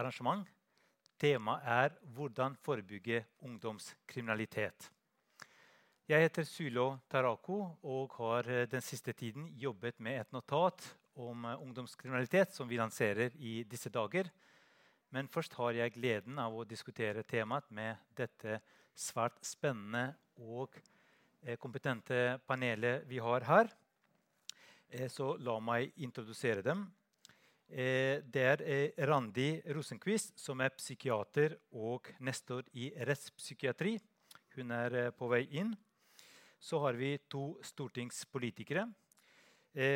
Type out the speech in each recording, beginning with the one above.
arrangement. Temaet er 'Hvordan forebygge ungdomskriminalitet'. Jeg heter Sylo Tarako og har den siste tiden jobbet med et notat om ungdomskriminalitet som vi lanserer i disse dager. Men først har jeg gleden av å diskutere temaet med dette svært spennende og kompetente panelet vi har her. Så la meg introdusere dem. Det er Randi Rosenqvist, som er psykiater og nestor i rettspsykiatri. Hun er på vei inn. Så har vi to stortingspolitikere.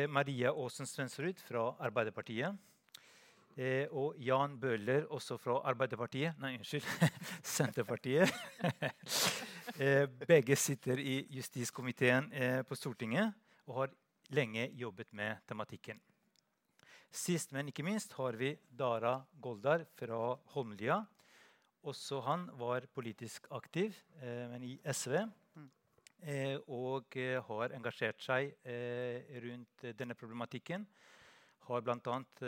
Maria Aasen-Svensrud fra Arbeiderpartiet og Jan Bøhler, også fra Arbeiderpartiet nei, unnskyld, Senterpartiet. Begge sitter i justiskomiteen på Stortinget og har lenge jobbet med tematikken. Sist, men ikke minst har vi Dara Goldar fra Holmlia. Også han var politisk aktiv, men i SV. Og har engasjert seg rundt denne problematikken. Har blant annet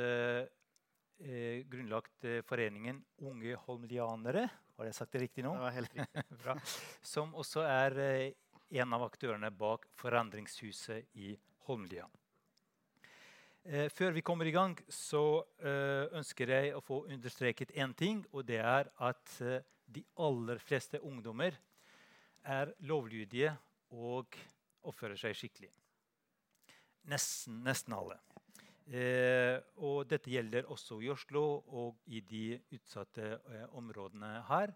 grunnlagt foreningen Unge Holmlianere. Har jeg sagt det riktig nå? Det var helt riktig. Bra. Som også er en av aktørene bak Forandringshuset i Holmlia. Før vi kommer i gang så ønsker jeg å få understreket en ting, og det er at de aller fleste ungdommer er lovlydige og oppfører seg skikkelig. Nesten, nesten alle. Og dette gjelder også i Oslo og i de utsatte områdene her.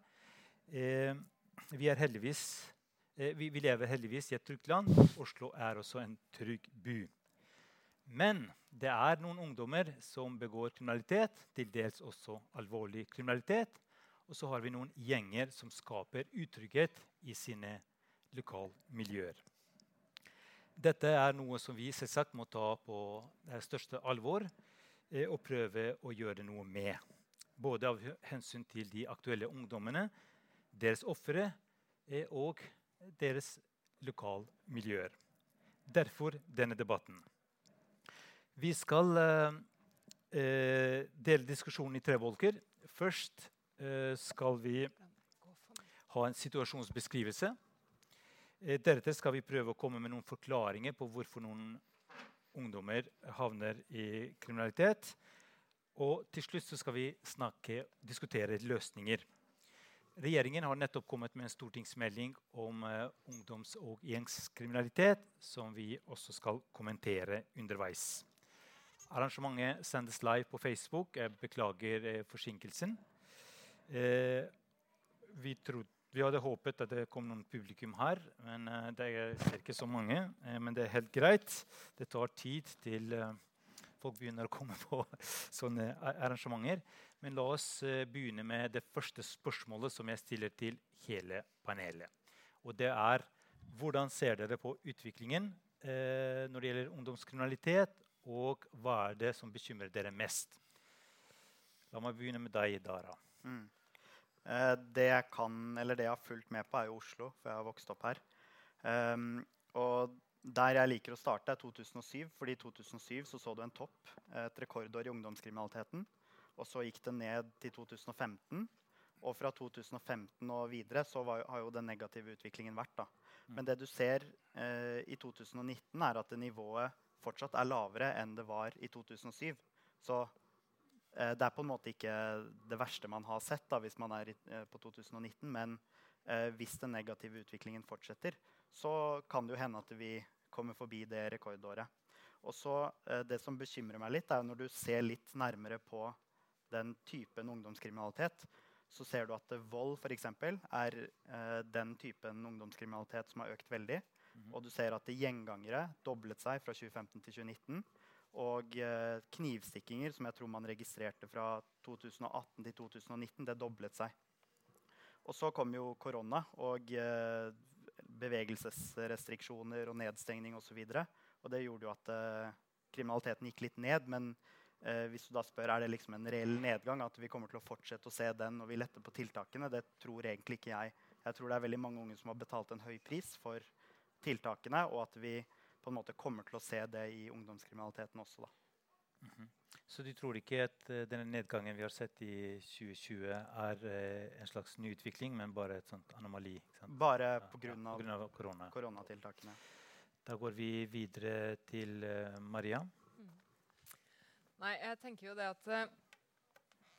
Vi er heldigvis, vi lever heldigvis i et trygt land. Oslo er også en trygg by. Men det er noen ungdommer som begår kriminalitet, til dels også alvorlig kriminalitet. Og så har vi noen gjenger som skaper utrygghet i sine lokalmiljøer. Dette er noe som vi selvsagt må ta på det største alvor og prøve å gjøre noe med. Både av hensyn til de aktuelle ungdommene, deres ofre og deres lokalmiljøer. Derfor denne debatten. Vi skal dele diskusjonen i tre bolker. Først skal vi ha en situasjonsbeskrivelse. Deretter skal vi prøve å komme med noen forklaringer på hvorfor noen ungdommer havner i kriminalitet. Og til slutt skal vi snakke, diskutere løsninger. Regjeringen har nettopp kommet med en stortingsmelding om ungdoms- og gjengskriminalitet, som vi også skal kommentere underveis. Arrangementet sendes live på Facebook. Jeg beklager forsinkelsen. Vi hadde håpet at det kom noen publikum her, men det er ikke så mange. Men det er helt greit. Det tar tid til folk begynner å komme på sånne arrangementer. Men la oss begynne med det første spørsmålet som jeg stiller til hele panelet. Og det er: Hvordan ser dere på utviklingen når det gjelder ungdomskriminalitet? Og hva er det som bekymrer dere mest? La meg begynne med deg, Dara. Det jeg kan, eller det jeg har fulgt med på, er jo Oslo, for jeg har vokst opp her. Og der jeg liker å starte er 2007, fordi i 2007 så, så du en topp, et rekordår i ungdomskriminaliteten. Og så gikk det ned til 2015. Og fra 2015 og videre så var, har jo den negative utviklingen vært da. Men det du ser i 2019 er at nivået fortsatt er lavere enn det var i 2007. Så det er på en måte ikke det verste man har sett da hvis man er på 2019. Men hvis den negative utviklingen fortsetter, så kan det jo hende at vi kommer forbi det rekordåret. Og så det som bekymrer meg litt er når du ser litt nærmere på den typen ungdomskriminalitet, så ser du at vold eksempel er den typen ungdomskriminalitet som har økt veldig. Og du ser at gjengangere doblet seg fra 2015 til 2019. Og knivstikkinger, som jeg tror man registrerte fra 2018 til 2019, det doblet seg. Og så kom jo korona og bevegelsesrestriksjoner og nedstengning og så. Og det gjorde jo at kriminaliteten gikk litt ned. Men hvis du da spør er det liksom en reell nedgang, at vi kommer til å fortsette å se den når vi letter på tiltakene, det tror egentlig ikke jeg. Jeg tror det er veldig mange unge som har betalt en høy pris for tiltakene, og at vi på en måte kommer til å se det i ungdomskriminaliteten også da. Så du tror ikke at uh, denne nedgangen vi har sett i 2020, er uh, en slags ny utvikling, men bare et sånt anomali? Bare pga. Ja, av korona. koronatiltakene. Da går vi videre til uh, Maria. Mm. Nei, jeg tenker jo det at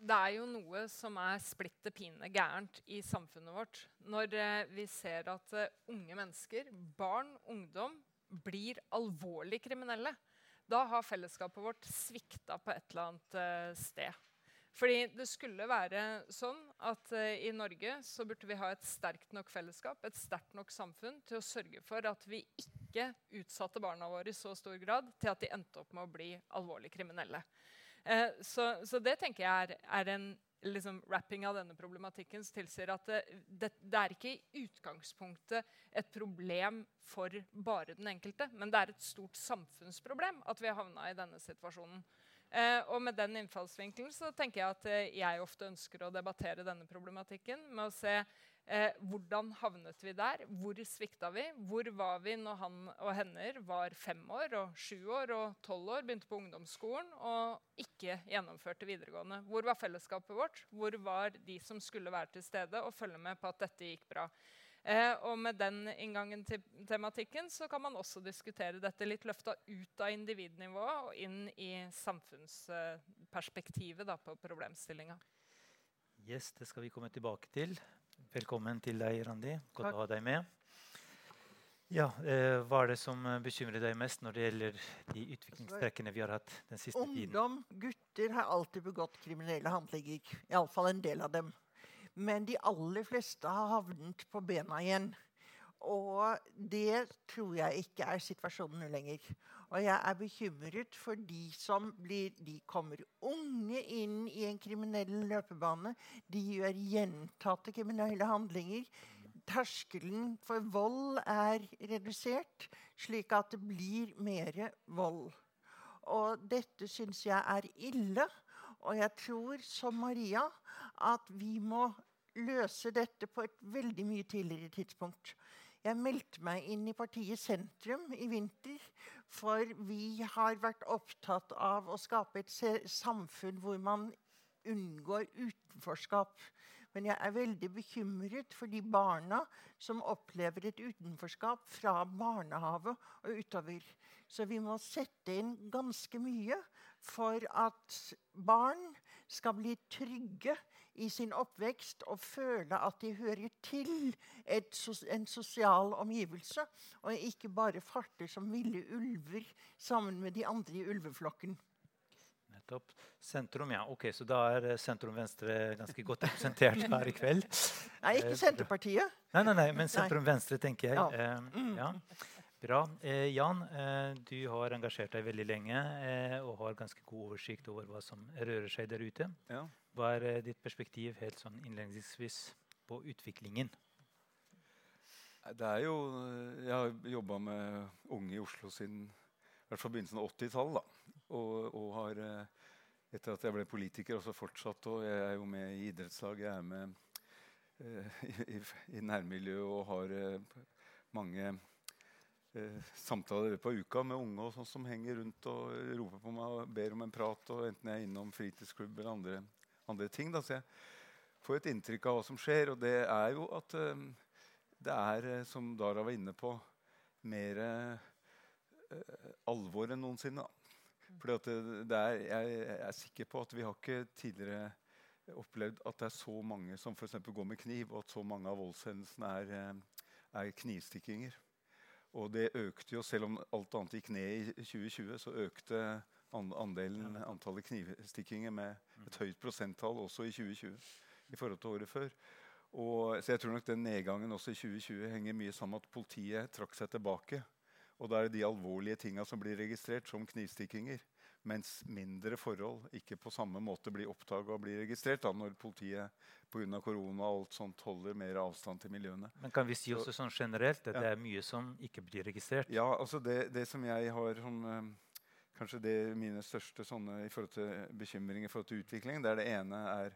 det er jo noe som er splitter pine gærent i samfunnet vårt. Når vi ser at unge mennesker, barn, ungdom, blir alvorlig kriminelle, da har fellesskapet vårt svikta på et eller annet uh, sted. Fordi det skulle være sånn at uh, i Norge så burde vi ha et sterkt nok fellesskap, et sterkt nok samfunn, til å sørge for at vi ikke utsatte barna våre i så stor grad til at de endte opp med å bli alvorlig kriminelle. Uh, så, så, det tenker jeg er, er en liksom, wrapping av denne problematikken som tilsier at det, det, det, er ikke i utgangspunktet et problem for bare den enkelte, men det er et stort samfunnsproblem at vi har havna i denne situasjonen. Eh, og med den innfallsvinkelen så tenker jeg at eh, jeg ofte ønsker å debattere denne problematikken med å se Eh, hvordan havnet vi der? Hvor svikta vi? Hvor var vi når han og henner var fem år og sju år og tolv år, begynte på ungdomsskolen og ikke gjennomførte videregående? Hvor var fellesskapet vårt? Hvor var de som skulle være til stede og følge med på at dette gikk bra? Eh, og med den inngangen til tematikken så kan man også diskutere dette litt løfta ut av individnivået og inn i samfunnsperspektivet da, på problemstillinga. Yes, det skal vi komme tilbake til. Velkommen til deg, Randi. Godt Takk. å ha deg med. Ja, eh, Hva er det som bekymrer deg mest når det gjelder de utviklingstrekkene vi har hatt den siste Ungdom, tiden? Ungdom, gutter, har alltid begått kriminelle handlinger. Iallfall en del av dem. Men de aller fleste har havnet på bena igjen. Og det tror jeg ikke er situasjonen nå lenger. Og jeg er bekymret for de som blir De kommer unge inn i en kriminell løpebane. De gjør gjentatte kriminelle handlinger. Terskelen for vold er redusert, slik at det blir mer vold. Og dette syns jeg er ille. Og jeg tror, som Maria, at vi må løse dette på et veldig mye tidligere tidspunkt. Jeg meldte meg inn i partiet Sentrum i vinter. For vi har vært opptatt av å skape et samfunn hvor man unngår utenforskap. Men jeg er veldig bekymret for de barna som opplever et utenforskap fra barnehage og utover. Så vi må sette inn ganske mye for at barn skal bli trygge i sin oppvekst og føle at de hører til et, en sosial omgivelse, og ikke bare farter som ville ulver sammen med de andre i ulveflokken. Nettopp. Sentrum, ja. Ok, Så da er eh, sentrum venstre ganske godt representert her i kveld. Nei, ikke Senterpartiet. Nei, nei, nei men sentrum venstre, tenker jeg. Ja. Eh, mm. ja. Bra. Eh, Jan, eh, du har engasjert deg veldig lenge eh, og har ganske god oversikt over hva som rører seg der ute. Ja. Hva er eh, ditt perspektiv helt sånn innledningsvis på utviklingen? Det er jo, Jeg har jobba med unge i Oslo siden i hvert fall begynnelsen av 80-tallet. Og, og, har, eh, etter at jeg ble politiker, også fortsatt. Og jeg er jo med i idrettslag. Jeg er med uh, i, i, nærmiljøet og har mange uh, samtaler på uka med unge og sånn som henger rundt og roper på meg og ber om en prat. Og enten jeg er innom fritidsklubb eller andre andre ting. Da. Så jeg får et inntrykk av hva som skjer. Og det er jo at um, det er, eh, som Dara var inne på, mer uh, alvor enn noensinne. Fordi at er, jeg, er sikker på at vi har ikke tidligere opplevd at det er så mange som for går med kniv, og at så mange av voldshendelsene er, er knivstikkinger. Og det økte jo, selv om alt annet gikk ned i 2020, så økte andelen antallet knivstikkinger med et høyt prosenttall også i 2020 i forhold til året før. Og, så jeg tror nok den nedgangen også i 2020 henger mye sammen med at politiet trakk seg tilbake. Og da er det de alvorlige tinga som blir registrert, som knivstikkinger. Mens mindre forhold ikke på samme måte blir oppdaga og blir registrert da, når politiet pga. korona og alt sånt holder mer avstand til miljøene. Men kan vi si også sånn generelt at ja. det er mye som ikke blir registrert? Ja, altså det, det som jeg har sånn, kanskje det mine største sånne, i forhold til bekymringer i forhold til utvikling. Der det ene er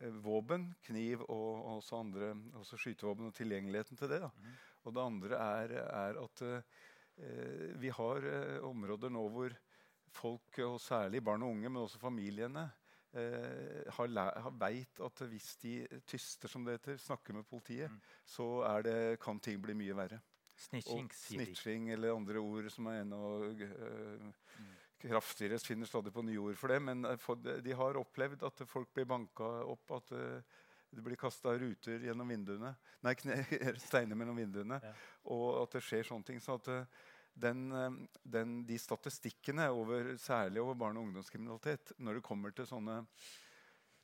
eh, våpen, kniv og også andre, også skytevåpen og tilgjengeligheten til det. Mm. Og det andre er, er at eh, vi har eh, områder nå hvor folk, og særlig barn og unge, men også familiene, eh, har, har veit at hvis de tyster, som det heter, snakker med politiet, Mm. så er det, kan ting bli mye verre. Snitching, snitching eller andre ord som er enda øh, Mm. kraftigere. finner stadig på nye ord for det. Men eh, de har opplevd at folk blir banka opp, at eh, det blir kasta ruter gjennom vinduene. Nei, steiner mellom vinduene. Ja. Og at det skjer sånne ting. Så at eh, den, eh, den, de statistikkene, over, særlig over barne- og ungdomskriminalitet, når det kommer til sånne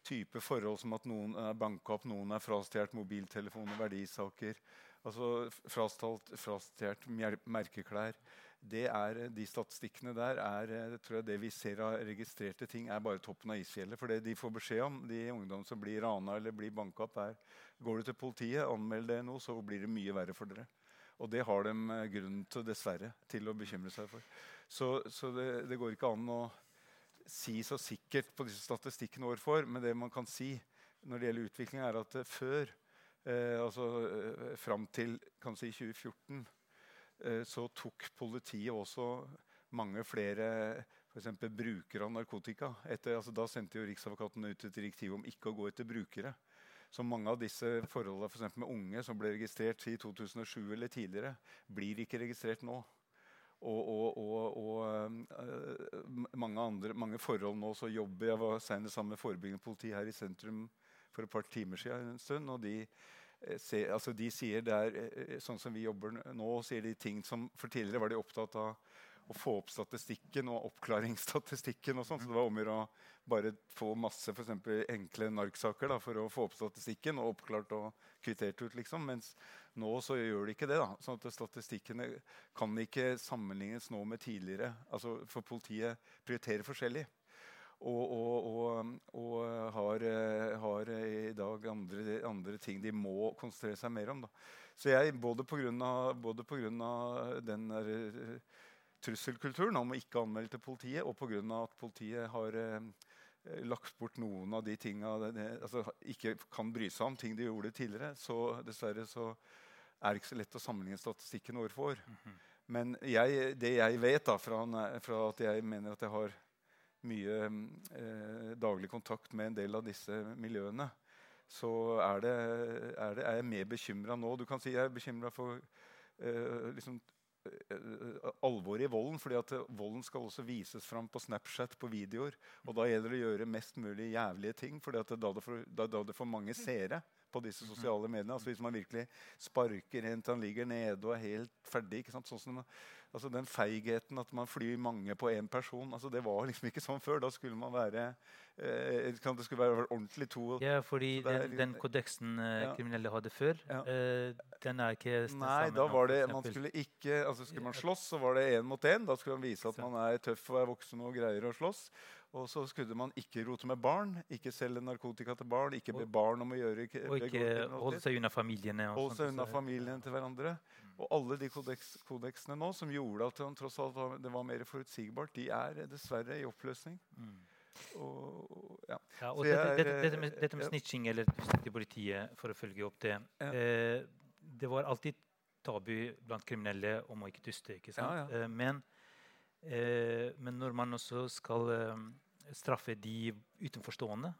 type forhold som at noen er banka opp, noen er frastjålet mobiltelefoner, verdisaker, altså frastjålet merkeklær det er, eh, De statistikkene der er eh, tror jeg det vi ser av registrerte ting, er bare toppen av isfjellet. For det de får beskjed om, de ungdom som blir rana eller blir banka opp, er går du til politiet, anmeld det nå, så blir det mye verre for dere. Og det har de eh, grunn til, dessverre, til å bekymre seg for. Så, så det, det går ikke an å si så sikkert på disse statistikkene år for, men det man kan si når det gjelder utvikling, er at før, eh, altså eh, fram til si 2014, eh, så tok politiet også mange flere f.eks. brukere av narkotika. Etter, altså, da sendte jo Riksadvokaten ut et direktiv om ikke å gå etter brukere. Så mange av disse forholdene for med unge som ble registrert i 2007 eller tidligere, blir ikke registrert nå. Og, og, og, og øh, mange, andre, mange forhold nå så jobber Jeg var senest sammen med forebyggende politi her i sentrum for et par timer siden. en stund, og de, se, altså de sier det er eh, sånn som vi jobber nå, sier de ting som For tidligere var de opptatt av å få opp statistikken og oppklaringsstatistikken. og sånt, så Det var om å bare få masse for enkle narksaker da, for å få opp statistikken og oppklart og kvittert ut. liksom, Mens nå så gjør de ikke det. da, sånn at Statistikkene kan ikke sammenlignes nå med tidligere. altså For politiet prioriterer forskjellig. Og, og, og, og har, eh, har i dag andre, andre ting de må konsentrere seg mer om. Da. Så jeg, både pga. Den der, eh, trusselkulturen om å ikke anmelde til politiet, og pga. at politiet har eh, lagt bort noen av de tinga altså, ikke kan bry seg om ting de gjorde tidligere, så dessverre så er det ikke så lett å sammenligne statistikken år for år. Men jeg, det jeg vet, da, fra, fra at jeg mener at jeg har mye eh, daglig kontakt med en del av disse miljøene, så er, det, er, det, er jeg mer bekymra nå. Du kan si jeg er bekymra for eh, liksom, eh, alvoret i volden. fordi at eh, volden skal også vises fram på Snapchat, på videoer. Og da gjelder det å gjøre mest mulig jævlige ting, fordi at da det er da, det får mange seere på disse sosiale mediene. Altså Hvis man virkelig sparker en til han ligger nede og er helt ferdig. ikke sant? Sånn som, altså Den feigheten at man flyr mange på én person, altså det var liksom ikke sånn før. Da skulle man være eh, kan Det skulle være ordentlig to Ja, fordi Så er den, den kodeksen eh, Ja. kriminelle hadde før, Ja. eh, den er ikke Nei, da var det, man skulle ikke, altså skulle man slåss, så var det én mot én. Da skulle man vise at man er tøff og er voksen og greier å slåss. Og så skulle man ikke rote med barn, ikke selge narkotika til barn, ikke be barn om å gjøre Og ikke holde seg unna familiene. Holde seg unna så- familien til hverandre. Og alle de kodeks, kodeksene nå som gjorde at det tross alt var, det var mer forutsigbart, de er dessverre i oppløsning. Mm. Og, og, ja. Ja, og dette, er, dette, dette, med, dette med ja. snitching eller i politiet, for å følge opp det eh, Det var alltid tabu blant kriminelle om å ikke tyste. ikke sant? Eh, men, eh, men når man også skal eh, straffe de utenforstående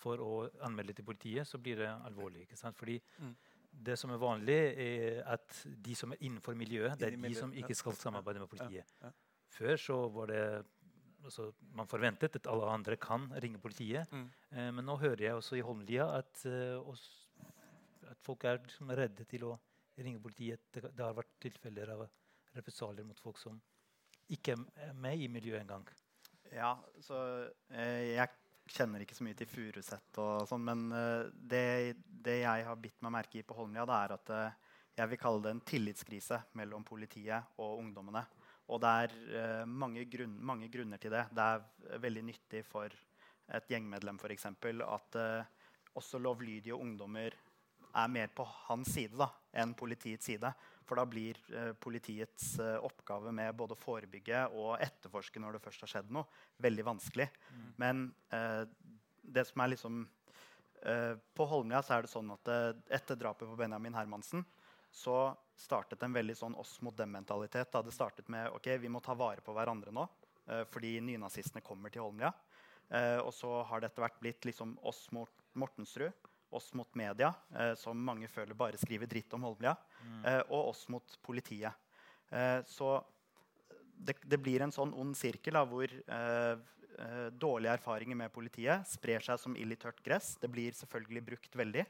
for å anmelde til politiet, så blir det alvorlig. ikke sant? Fordi Mm. Det som er vanlig, er at de som er innenfor miljøet, det er de som ikke skal samarbeide med politiet. Før så var det altså, Man forventet at alle andre kan ringe politiet. Mm. Eh, men nå hører jeg også i Holmlia at, eh, at folk er liksom redde til å ringe politiet. Det, det har vært tilfeller av represalier mot folk som ikke er med i miljøet engang. Ja, så eh, jeg kjenner ikke så mye til Furuset og sånn, men eh, det, det jeg har bitt meg merke i på Holmlia, det er at eh, jeg vil kalle det en tillitskrise mellom politiet og ungdommene. Og det er eh, mange, grunn, mange grunner til det. Det er veldig nyttig for et gjengmedlem for eksempel, at eh, også lovlydige ungdommer er mer på hans side da, enn politiets side. For da blir eh, politiets eh, oppgave med både å forebygge og etterforske når det først har skjedd noe, veldig vanskelig. Men eh, det som er liksom På Holmlia så er det sånn at eh, etter drapet på Benjamin Hermansen så startet en veldig sånn oss mot dem-mentalitet. Det startet med ok, vi må ta vare på hverandre nå. eh, fordi nynazistene kommer til Holmlia. Eh, og så har det etter hvert blitt liksom oss mot Mortensrud, oss mot media, eh, som mange føler bare skriver dritt om Holmlia, mm. og oss mot politiet. Eh, så det, det blir en sånn ond sirkel da, hvor eh, eh, dårlige erfaringer med politiet sprer seg som ild i tørt gress. Det blir selvfølgelig brukt veldig.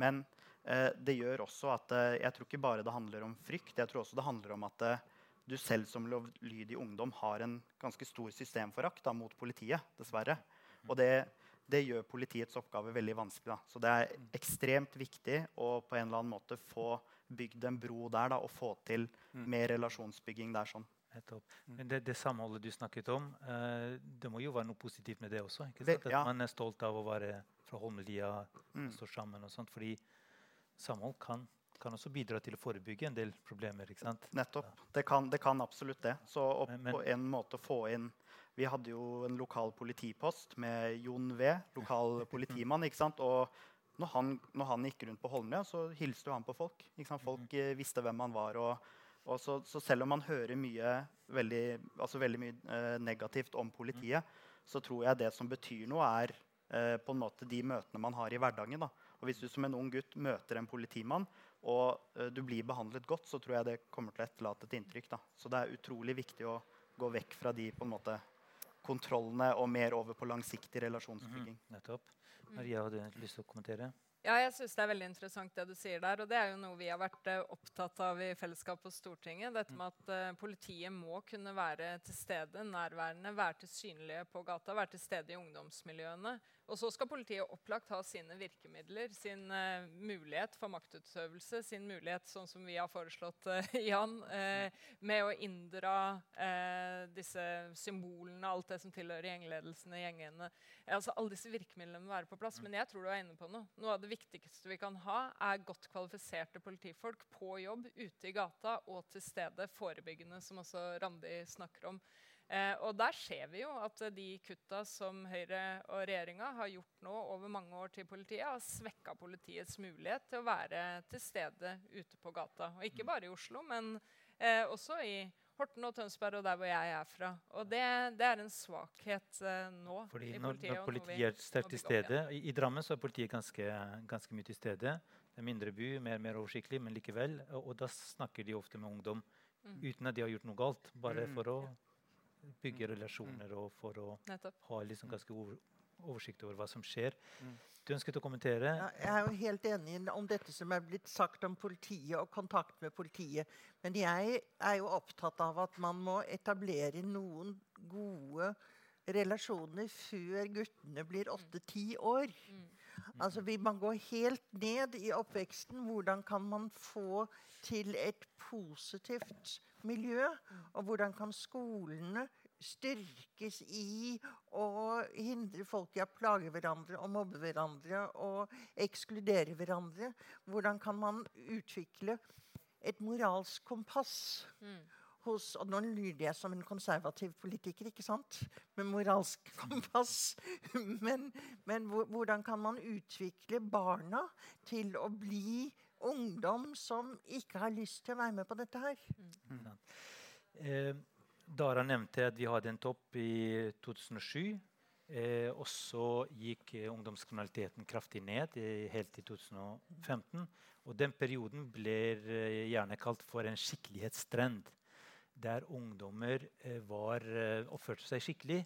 Men eh, det gjør også at eh, jeg tror ikke bare det handler om frykt. Jeg tror også det handler om at eh, du selv som lovlydig ungdom har en ganske stor systemforakt da, mot politiet, dessverre. Og det, det gjør politiets oppgave veldig vanskelig. Da. Så det er ekstremt viktig å på en eller annen måte få bygd en bro der da, og få til mer relasjonsbygging der. sånn. Nettopp. Men det, det samholdet du snakket om, eh, det må jo være noe positivt med det også? Det-? At ja. man er stolt av å være fra Holmlia Mm. og stå sammen. og sånt, fordi samhold kan, kan også bidra til å forebygge en del problemer. ikke sant? Nettopp. Det kan, det kan absolutt det. Så å Men- men- på en måte få inn Vi hadde jo en lokal politipost med Jon V, lokal politimann. ikke sant? Og når han, når han gikk rundt på Holmlia, så hilste jo han på folk. Folk eh, visste hvem han var. og, og så, så selv om man hører mye veldig, altså veldig mye eh, negativt om politiet, så tror jeg det som betyr noe, er eh, på en måte de møtene man har i hverdagen. Da. Og hvis du som en ung gutt møter en politimann, og eh, du blir behandlet godt, så tror jeg det kommer til å etterlate et inntrykk. Da. Så det er utrolig viktig å gå vekk fra de på en måte kontrollene og mer over på langsiktig relasjonsbygging. Nettopp. Maria hadde du lyst til å kommentere. Ja, jeg synes Det er veldig interessant det du sier der. og Det er jo noe vi har vært eh, opptatt av i fellesskap på Stortinget. Dette med at uh, politiet må kunne være til stede, nærværende, være til synlige på gata, være til stede i ungdomsmiljøene. Og så skal politiet opplagt ha sine virkemidler, sin uh, mulighet for maktutøvelse, sin mulighet, sånn som vi har foreslått, uh, Jan, uh, med å inndra disse symbolene, alt det som tilhører gjengledelsene, gjengene. Altså, alle disse virkemidlene må være på plass. Men jeg tror du er inne på noe. Noe av det viktigste vi kan ha, er godt kvalifiserte politifolk på jobb, ute i gata og til stede, forebyggende, som også Randi snakker om. Eh, og der ser vi jo at de kutta som Høyre og regjeringa har gjort nå over mange år til politiet, har svekka politiets mulighet til å være til stede ute på gata. Og ikke bare i Oslo, men eh, også i Horten og Tønsberg og der hvor jeg er fra. Og det, det er en svakhet eh, nå Fordi i politiet. når når politiet er sterkt til stede I, I Drammen så er politiet ganske, ganske mye til stede. Det er mindre by, mer, mer oversiktlig, men likevel. Og, og da snakker de ofte med ungdom Mm. uten at de har gjort noe galt. Bare Mm. for å bygge relasjoner og for å Nettopp. ha liksom ganske over, oversikt over hva som skjer. Mm. Du ønsket å kommentere? Ja, jeg er jo helt enig om dette som er blitt sagt om politiet og kontakt med politiet. Men jeg er jo opptatt av at man må etablere noen gode relasjoner før guttene blir åtte-ti år. Mm. Altså vi, Man går helt ned i oppveksten. Hvordan kan man få til et positivt miljø? Og hvordan kan skolene styrkes i å hindre folk i å plage hverandre og mobbe hverandre og ekskludere hverandre? Hvordan kan man utvikle et moralsk kompass? Mm. hos Og nå lyder jeg som en konservativ politiker, ikke sant? Med moralsk kompass. Men, men hvordan kan man utvikle barna til å bli ungdom som ikke har lyst til å være med på dette her? Eh, Dara nevnte at vi hadde en topp i 2007. Eh, og så gikk eh, ungdomskriminaliteten kraftig ned eh, helt til 2015. Og den perioden blir eh, gjerne kalt for en skikkelighetstrend. Der ungdommer eh, var, eh, oppførte seg skikkelig.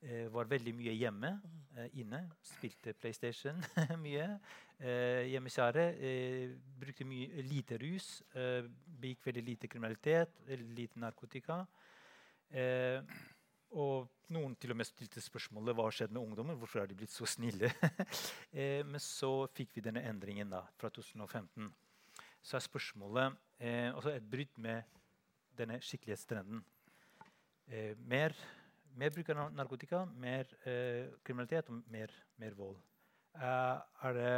Eh, var veldig mye hjemme, eh, inne. Spilte PlayStation mye. Eh, hjemmekjære. Eh, brukte mye, lite rus. Begikk veldig lite kriminalitet. Lite narkotika. Og noen til og med stilte spørsmålet hva har skjedd med ungdommen. Hvorfor har de blitt så snille? men så fikk vi denne endringen da, fra 2015. Så er spørsmålet eh, altså et brudd med denne skikkelighetstrenden. Eh, mer, mer bruk av narkotika, mer eh, kriminalitet og mer, mer vold. Eh, det,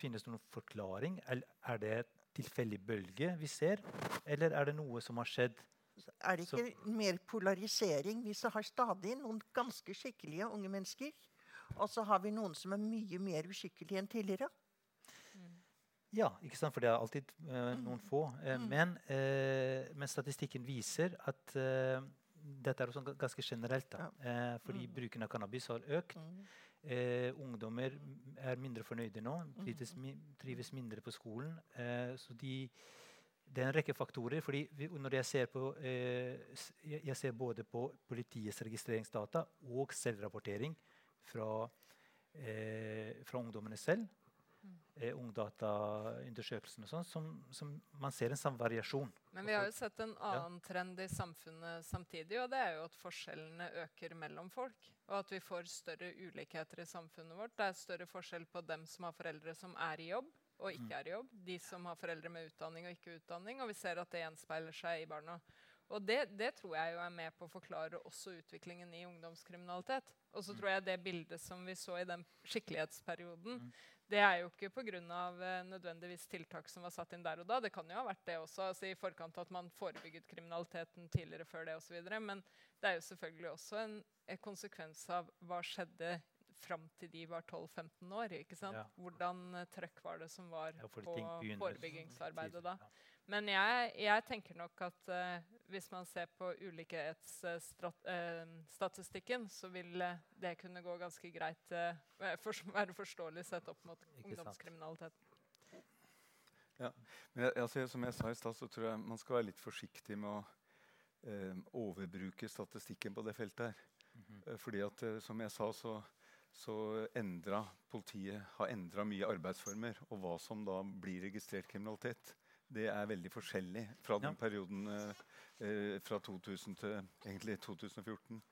finnes det noen forklaring? Eller er det et tilfeldig bølge vi ser? Eller er det noe som har skjedd? Er det ikke mer polarisering? Vi så har stadig noen ganske skikkelige unge mennesker. Og så har vi noen som er mye mer uskikkelige enn tidligere. Ja, ikke sant? for det er alltid uh, noen få. Uh, Mm. men, uh, men statistikken viser at dette er også ganske generelt. Da. Eh, fordi Mm. bruken av cannabis har økt. Mm. Eh, ungdommer er mindre fornøyde nå. Trives, trives mindre på skolen. Eh, så de, det er en rekke faktorer. fordi vi, når jeg ser på eh, jeg, jeg ser både på politiets registreringsdata og selvrapportering fra, eh, fra ungdommene selv. Eh, Ungdataundersøkelsen og sånn, som, som man ser en sånn variasjon. Men vi har jo sett en annen trend i samfunnet samtidig, og det er jo at forskjellene øker mellom folk. Og at vi får større ulikheter i samfunnet vårt. Det er større forskjell på dem som har foreldre som er i jobb og ikke Mm. er i jobb. De som har foreldre med utdanning og ikke utdanning. Og vi ser at det gjenspeiler seg i barna. Og det, det tror jeg jo er med på å forklare også utviklingen i ungdomskriminalitet. Og så Mm. tror jeg det bildet som vi så i den skikkelighetsperioden, Mm. Det er jo ikke pga. Uh, nødvendigvis tiltak som var satt inn der og da. Det kan jo ha vært det også, altså i forkant at man forebygget kriminaliteten tidligere før det osv. Men det er jo selvfølgelig også en, en konsekvens av hva skjedde fram til de var 12-15 år. ikke sant? Ja. Hvordan uh, trøkk var det som var Ja, på forebyggingsarbeidet da? ja. Men jeg, jeg tenker nok at eh, hvis man ser på ulikhetsstatistikken, så vil eh, det kunne gå ganske greit uh, for, være forståelig sett opp mot ungdomskriminaliteten. Ja, Men jeg, altså, som jeg sa i stad, så tror jeg man skal være litt forsiktig med å eh, overbruke statistikken på det feltet her. Mm -hmm. fordi at, eh, som jeg sa, så, så endra politiet har endra mye arbeidsformer. Og hva som da blir registrert kriminalitet, det er veldig forskjellig fra den Ja. perioden eh, eh, fra 2000 til egentlig 2014.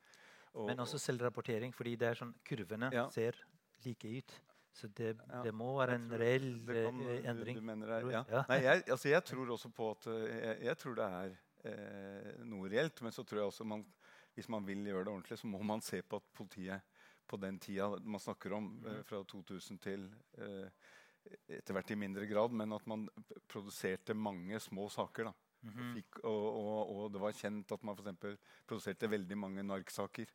Og, Men også selvrapportering, fordi det er sånn, kurvene Ja. ser like ut. Så det, Ja, det må være en reell kan- eh, du- endring. Du, det er. Nei, jeg, altså, jeg tror også på at eh, jeg, jeg tror det er eh, noe reelt. Men så tror jeg også man, hvis man vil gjøre det ordentlig, så må man se på at politiet på den tida man snakker om, eh, Mhm. fra 2000 til eh, etter hvert i mindre grad, men at man produserte mange små saker. da. Mhm. Fikk, og, og, og det var kjent at man for produserte veldig mange narksaker.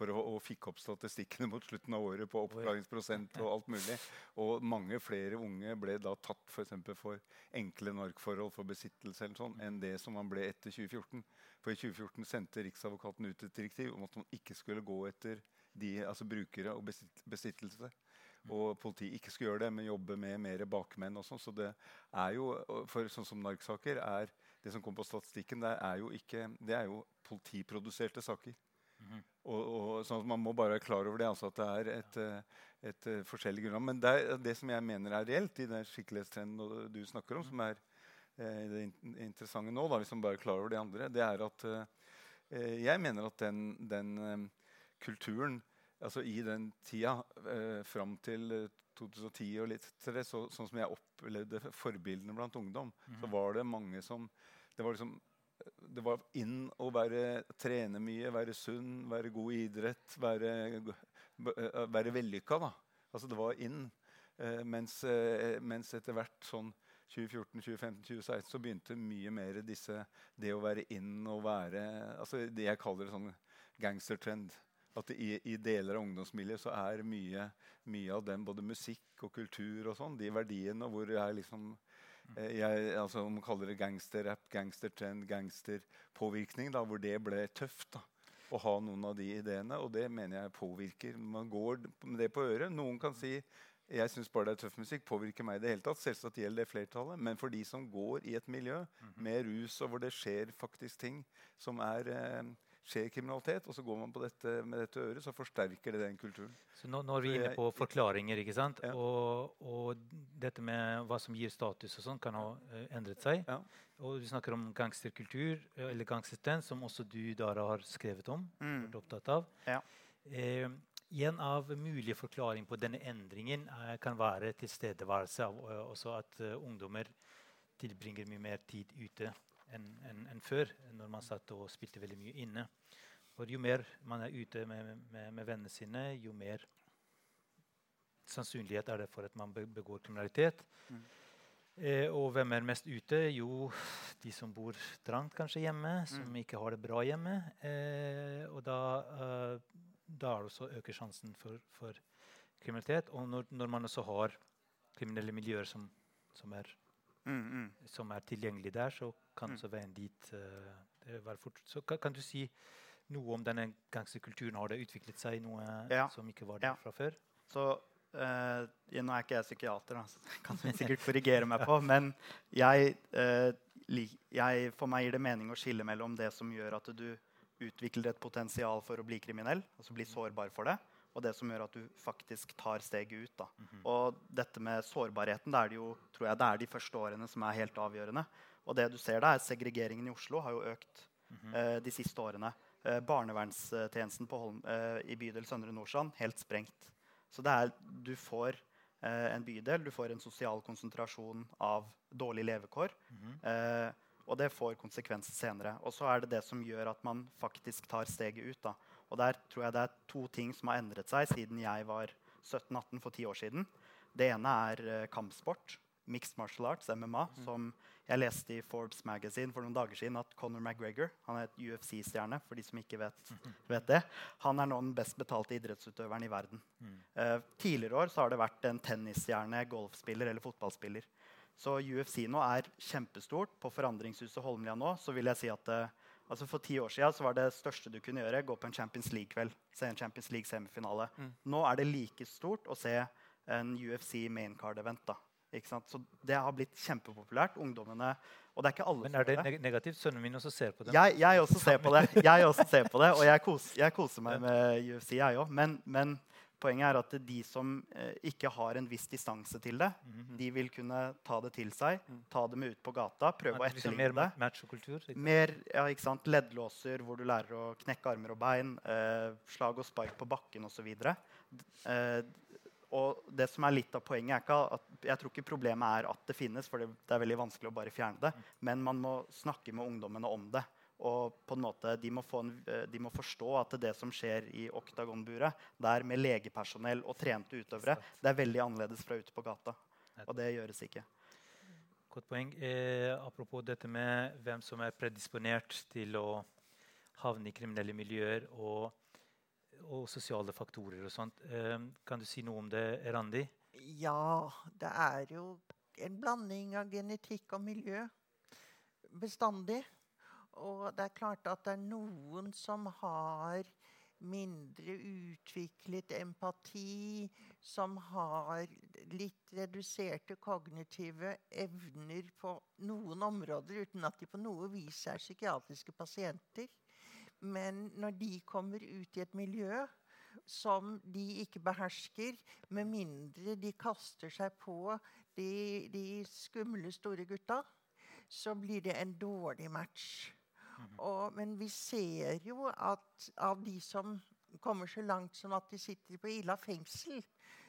For å, og fikk opp statistikkene mot slutten av året på oppklaringsprosent og alt mulig. Og mange flere unge ble da tatt for, for enkle narkforhold for besittelse eller sånn, enn det som man ble etter 2014. For i 2014 sendte Riksadvokaten ut et direktiv om at man ikke skulle gå etter de, altså brukere og besitt, besittelse. Og politiet ikke skulle gjøre det, men jobbe med mer bakmenn. og sånn. Så det er jo, for sånn som narksaker er Det som kom på statistikken, det er jo, ikke, det er jo politiproduserte saker. Mhm. Og, og, sånn at Man må bare være klar over det, altså at det er et, et, et, eh, forskjellig grunnlag. Men det, er, det som jeg mener er reelt i den skikkelighetstrenden du snakker om, som er eh, det interessante nå, da, hvis man bare er klar over det andre, det er at eh, jeg mener at den, den eh, kulturen altså I den tida eh, fram til eh, 2010 og litt til det, så, sånn som jeg opplevde forbildene blant ungdom, så Mhm. var det mange som Det var liksom det var inn å være, trene mye, være sunn, være god i idrett, være, eh, være vellykka. Da. Altså det var inn. Eh, mens, eh, mens etter hvert sånn 2014, 2015, 2016 så begynte mye mer disse Det å være inn og være altså Det jeg kaller det sånn gangstertrend. At i, i deler av ungdomsmiljøet så er mye, mye av den, både musikk og kultur og sånn, de verdiene hvor er liksom Eh, jeg, altså, om man kaller det gangsterrap, gangstertrend, gangsterpåvirkning, da, hvor det ble tøft da, å ha noen av de ideene. Og det mener jeg påvirker. Man går med det på øret. Noen kan si jeg syns bare det er tøff musikk. Påvirker meg i det hele tatt. Selvsagt gjelder det flertallet. Men for de som går i et miljø med rus, og hvor det skjer faktisk ting som er eh, skjer kriminalitet, og så går man på dette med dette øret, så forsterker det den kulturen. Så nå, nå er vi inne på forklaringer, ikke sant? Ja. Og, og dette med hva som gir status og sånn, kan ha uh, endret seg. Ja. Og du snakker om gangsterkultur, eh, eller gangsterstens, som også du, Dara, har skrevet om. Mm. vært opptatt av. Ja. Eh, en av mulige forklaringer på denne endringen eh, kan være tilstedeværelse av også at ungdommer tilbringer mye mer tid ute enn en, en før, når man satt og spilte veldig mye inne. For jo mer man er ute med, med, med vennene sine, jo mer sannsynlighet er det for at man begår kriminalitet. Mm. Eh, og hvem er mest ute? Jo, de som bor trangt kanskje hjemme, som Mm. ikke har det bra hjemme. Eh, og da, eh, da også øker sjansen for, for kriminalitet. Og når, når man også har kriminelle miljøer som, som, er, Mm, mm. som er tilgjengelig der, så kan Mm. også veien dit uh, være fort. Så kan, kan du si noe om denne gangsterkulturen? Har det utviklet seg noe Ja. som ikke var der Ja. fra før? Så uh, Nå er ikke jeg psykiater, så det kan du sikkert korrigere meg på. Men jeg, uh, jeg, for meg gir det mening å skille mellom det som gjør at du utvikler et potensial for å bli kriminell, altså bli sårbar for det, og det som gjør at du faktisk tar steget ut. Da. Og dette med sårbarheten, det er, det jo, tror jeg det er de første årene som er helt avgjørende. Og det du ser da, er segregeringen i Oslo har jo økt eh, de siste årene. Eh, barnevernstjenesten på Holm, eh, i bydel Søndre Nordstrand helt sprengt. Så det er, du får eh, en bydel, du får en sosial konsentrasjon av dårlige levekår. eh, og det får konsekvenser senere. Og så er det det som gjør at man faktisk tar steget ut. Da. Og der tror jeg det er to ting som har endret seg siden jeg var 17-18 for ti år siden. Det ene er eh, kampsport. Mixed martial arts, MMA. Som jeg leste i Forbes Magazine for noen dager siden at Conor McGregor han er et UFC-stjerne, for de som ikke vet, vet det. Han er nå den best betalte idrettsutøveren i verden. Uh, tidligere år så har det vært en tennisstjerne, golfspiller eller fotballspiller. Så UFC nå er kjempestort. På Forandringshuset Holmlia nå så vil jeg si at eh, altså For ti år siden så var det største du kunne gjøre, gå på en Champions League-kveld. Se en Champions League-semifinale. Nå er det like stort å se en UFC main card-event. da. Ikke sant? Så det har blitt kjempepopulært. Ungdommene Og det er ikke alle Men er det neg negativt? Sønnen min også ser på det. jeg, jeg også ser på det. Jeg også ser på det, Og jeg, koser, jeg koser meg med UFC, jeg òg. Men, men poenget er at de som eh, ikke har en viss distanse til det, Mhm. de vil kunne ta det til seg, ta det med ut på gata, prøve å mer etterligne det. Mer machokultur? Mer ja, ikke sant? leddlåser hvor du lærer å knekke armer og bein, eh, slag og spark på bakken osv. Eh, og det som er litt av poenget er ikke at Jeg tror ikke problemet er at det finnes, for det, det er veldig vanskelig å bare fjerne det. Men man må snakke med ungdommene om det. Og på en måte, de må, få en, eh, de må forstå at det som skjer i oktagonburet, der med legepersonell og trente utøvere, det er veldig annerledes fra ute på gata. Og det gjøres ikke. Godt poeng. Eh, apropos dette med hvem som er predisponert til å havne i kriminelle miljøer og, og sosiale faktorer og sånt. Eh, kan du si noe om det, Randi? Ja, det er jo en blanding av genetikk og miljø bestandig. Og det er klart at det er noen som har mindre utviklet empati, som har litt reduserte kognitive evner på noen områder, uten at de på noe vis er psykiatriske pasienter. Men når de kommer ut i et miljø som de ikke behersker, med mindre de kaster seg på de, de skumle, store gutta, så blir det en dårlig match. Og, men vi ser jo at av de som kommer så langt som at de sitter på Ila fengsel,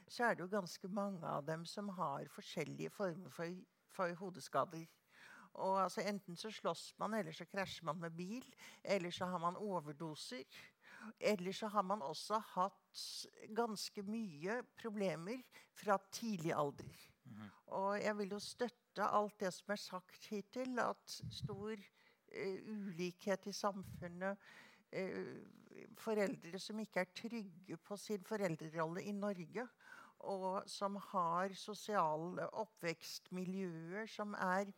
så er det jo ganske mange av dem som har forskjellige former for, for hodeskader. Og altså Enten så slåss man, eller så krasjer man med bil. Eller så har man overdoser. Eller så har man også hatt ganske mye problemer fra tidlig alder. Og jeg vil jo støtte alt det som er sagt hittil, at stor ulikhet i samfunnet eh, Foreldre som ikke er trygge på sin foreldrerolle i Norge, og som har sosiale oppvekstmiljøer som er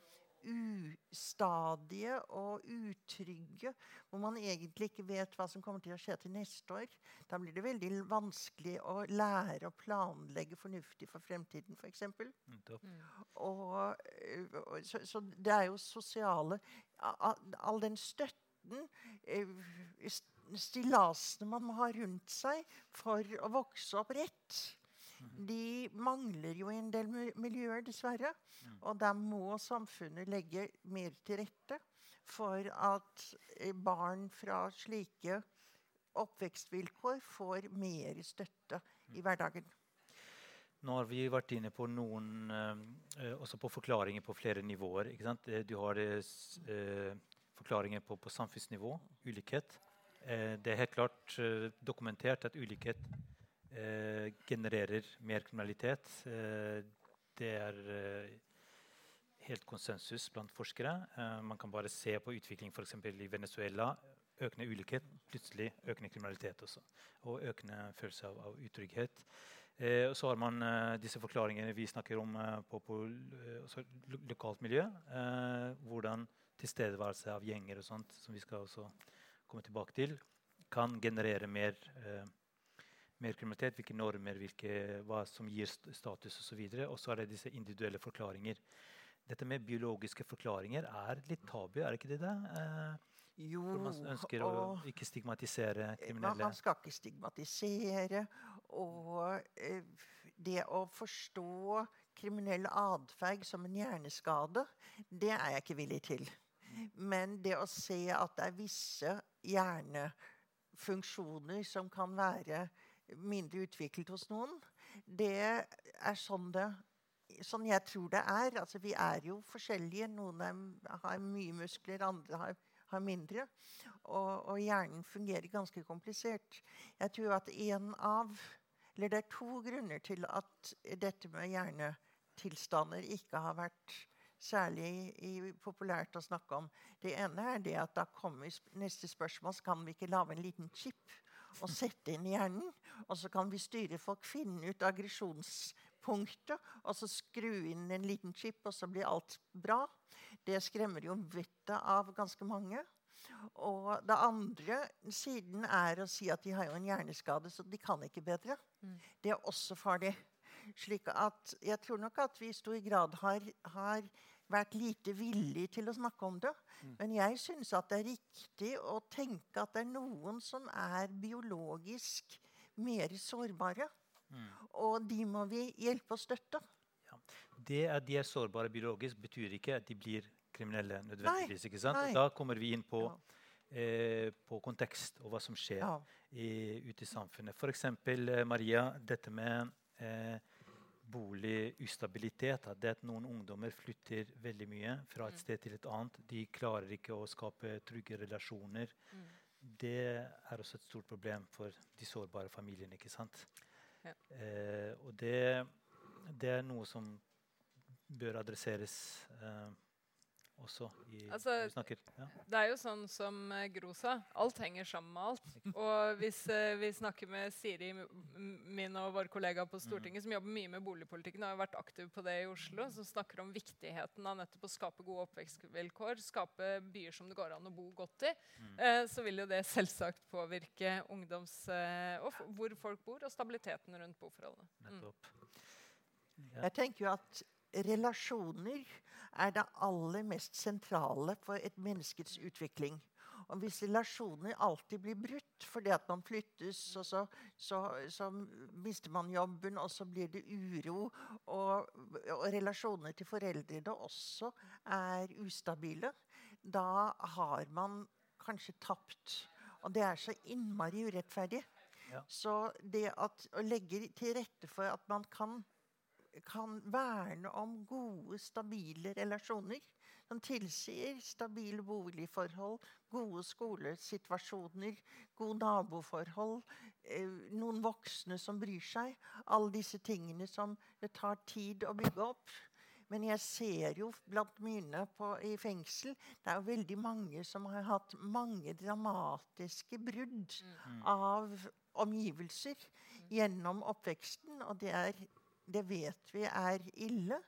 ustadige og utrygge, hvor man egentlig ikke vet hva som kommer til å skje til neste år. Da blir det veldig vanskelig å lære å planlegge fornuftig for fremtiden, f.eks. Og, øh, og, så, så det er jo sosiale All den støtten, øh, stillasene man må ha rundt seg for å vokse opp rett, de mangler jo i en del miljøer, dessverre. Og der må samfunnet legge mer til rette for at eh, barn fra slike oppvekstvilkår får mer støtte i hverdagen. Nå har vi vært inne på noen eh, eh, også på forklaringer på flere nivåer. Du har forklaringer på, på samfunnsnivå, ulikhet. Det er helt klart dokumentert at ulikhet genererer mer kriminalitet. Eh, det er eh, helt konsensus blant forskere. Eh, man kan bare se på utvikling f.eks. i Venezuela. Økende ulikhet, plutselig økende kriminalitet også. Og økende følelse av, av utrygghet. Eh, og så har man eh, disse forklaringene vi snakker om eh, på, på eh, lo lokalt miljø. Eh, hvordan tilstedeværelse av gjenger og sånt, som vi skal også komme tilbake til. kan generere mer, eh, mer kriminalitet. Hvilke normer, hvilke, hva som gir st- status osv. Og så er det disse individuelle forklaringer. Dette med biologiske forklaringer er litt tabu, er det ikke det det? Eh, Jo, hvor man ønsker å ikke stigmatisere kriminelle. man skal ikke stigmatisere. Og eh, det å forstå kriminell atferd som en hjerneskade, det er jeg ikke villig til. Men det å se at det er visse hjernefunksjoner som kan være mindre utviklet hos noen, det er sånn det Sånn jeg tror det er. Altså, vi er jo forskjellige. Noen er, har mye muskler, andre har, har mindre. Og, og hjernen fungerer ganske komplisert. Jeg tror at en av Eller det er to grunner til at dette med hjernetilstander ikke har vært særlig populært å snakke om. Det ene er det at da kommer neste spørsmål så kan vi ikke lage en liten chip og sette inn i hjernen. Og så kan vi styre folk, finne ut aggresjonspunktet, og så skru inn en liten chip, og så blir alt bra. Det skremmer jo vettet av ganske mange. Og det andre siden er å si at de har jo en hjerneskade, så de kan ikke bedre. Mm. Det er også farlig. Slik at jeg tror nok at vi i stor grad har, har vært lite villig til å snakke om det. Men jeg syns at det er riktig å tenke at det er noen som er biologisk mer sårbare. Mm. Og de må vi hjelpe og støtte. Det at de er sårbare biologisk, betyr ikke at de blir kriminelle. nødvendigvis, ikke sant? nei. Da kommer vi inn på, Ja. eh, på kontekst og hva som skjer Ja. i, ute i samfunnet. F.eks. Eh, Maria, dette med eh, boligustabilitet. At det at noen ungdommer flytter veldig mye fra et Mm. sted til et annet. De klarer ikke å skape trygge relasjoner. Mm. Det er også et stort problem for de sårbare familiene. ikke sant? Ja. Eh, og det, det er noe som bør adresseres eh, også i Altså, vi snakker. Ja. Det er jo sånn som eh, Gro sa, alt henger sammen med alt. Og hvis uh, vi snakker med Siri, min og vår kollega på Stortinget, som jobber mye med boligpolitikken, og har vært aktiv på det i Oslo, som snakker om viktigheten av nettopp å skape gode oppvekstvilkår, skape byer som det går an å bo godt i, eh, så vil jo det selvsagt påvirke ungdoms... Uh, og hvor folk bor, og stabiliteten rundt boforholdene. Mm. Ja. Jeg tenker jo at relasjoner er det aller mest sentrale for et menneskets utvikling. Og hvis relasjoner alltid blir brutt fordi at man flyttes, og så, så, så mister man jobben, og så blir det uro, og, og relasjoner til foreldrene også er ustabile, da har man kanskje tapt. Og det er så innmari urettferdig. Ja. Så det at, å legge til rette for at man kan kan verne om gode, stabile relasjoner. Som tilsier stabile boligforhold, gode skolesituasjoner, gode naboforhold, eh, noen voksne som bryr seg. Alle disse tingene som det tar tid å bygge opp. Men jeg ser jo blant mine på, i fengsel Det er jo veldig mange som har hatt mange dramatiske brudd av omgivelser gjennom oppveksten. Og det, er, det vet vi er ille.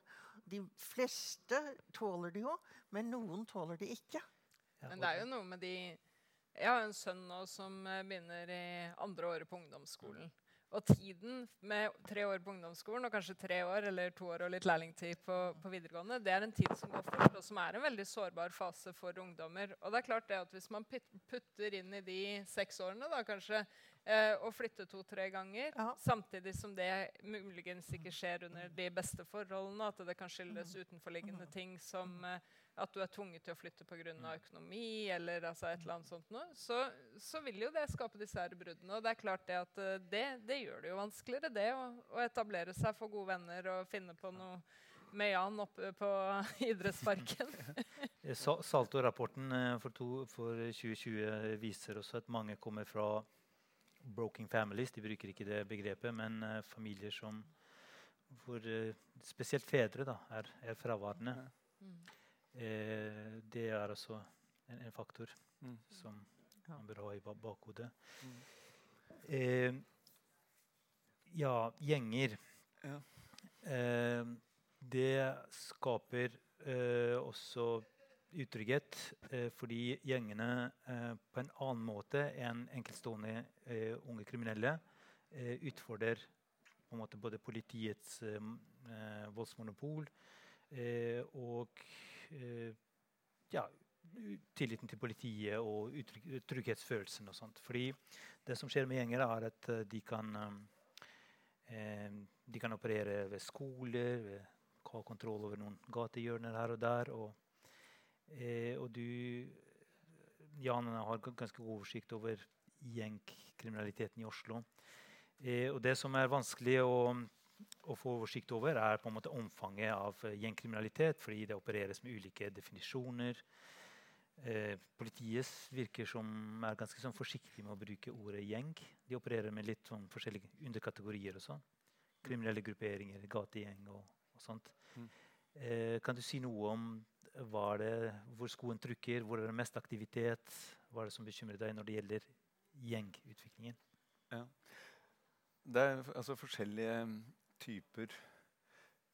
De fleste tåler det jo, men noen tåler det ikke. Men det er jo noe med de Jeg har en sønn nå som eh, begynner i andre året på ungdomsskolen. Og tiden med tre år på ungdomsskolen og kanskje tre år eller to år og litt lærlingtid på, på videregående, det er en tid som går fort, og som er en veldig sårbar fase for ungdommer. Og det er klart det at hvis man putter inn i de seks årene, da kanskje, eh, og flytter to-tre ganger, Ja. samtidig som det muligens ikke skjer under de beste forholdene, at det kan skyldes utenforliggende ting som eh, at du er tvunget til å flytte pga. økonomi, eller altså et eller annet sånt noe, så, så vil jo det skape disse her bruddene. Og det er klart det at eh, det, det gjør det jo vanskeligere, det å, å etablere seg, få gode venner og finne på noe med Jan oppe på idrettsparken. Eh, Salto-rapporten eh, for, for 2020 viser også at mange kommer fra broken families. De bruker ikke det begrepet, men familier som hvor spesielt fedre da, er, er fraværende. Mm. Eh, det er også en, en faktor Mm. som man bør ha i bakhodet. Mm. Eh, ja, gjenger. Ja. Eh, det skaper eh, også utrygghet eh, fordi gjengene eh, på en annen måte enn enkeltstående eh, unge kriminelle eh, utfordrer på en måte både politiets voldsmonopol eh, og ja, tilliten til politiet og trygghetsfølelsen og sånt. Fordi det som skjer med gjenger, er at eh, de kan eh, de kan operere ved skoler, ved, ha kontroll over noen gatehjørner her og der. Og, eh, og du Jan har ganske god oversikt over gjengkriminaliteten i Oslo. Eh, og det som er vanskelig å, å få oversikt over, er på en måte omfanget av eh, gjengkriminalitet, fordi det opereres med ulike definisjoner. Eh, politiet virker som er ganske sånn forsiktig med å bruke ordet gjeng. De opererer med litt sånn forskjellige underkategorier og sånn. Kriminelle grupperinger, gategjeng og, og sånt. Mm. Eh, kan du si noe om det, hvor skoen trykker, hvor er det mest aktivitet? Hva er det som bekymrer deg når det gjelder gjengutviklingen? Ja. Det er altså forskjellige typer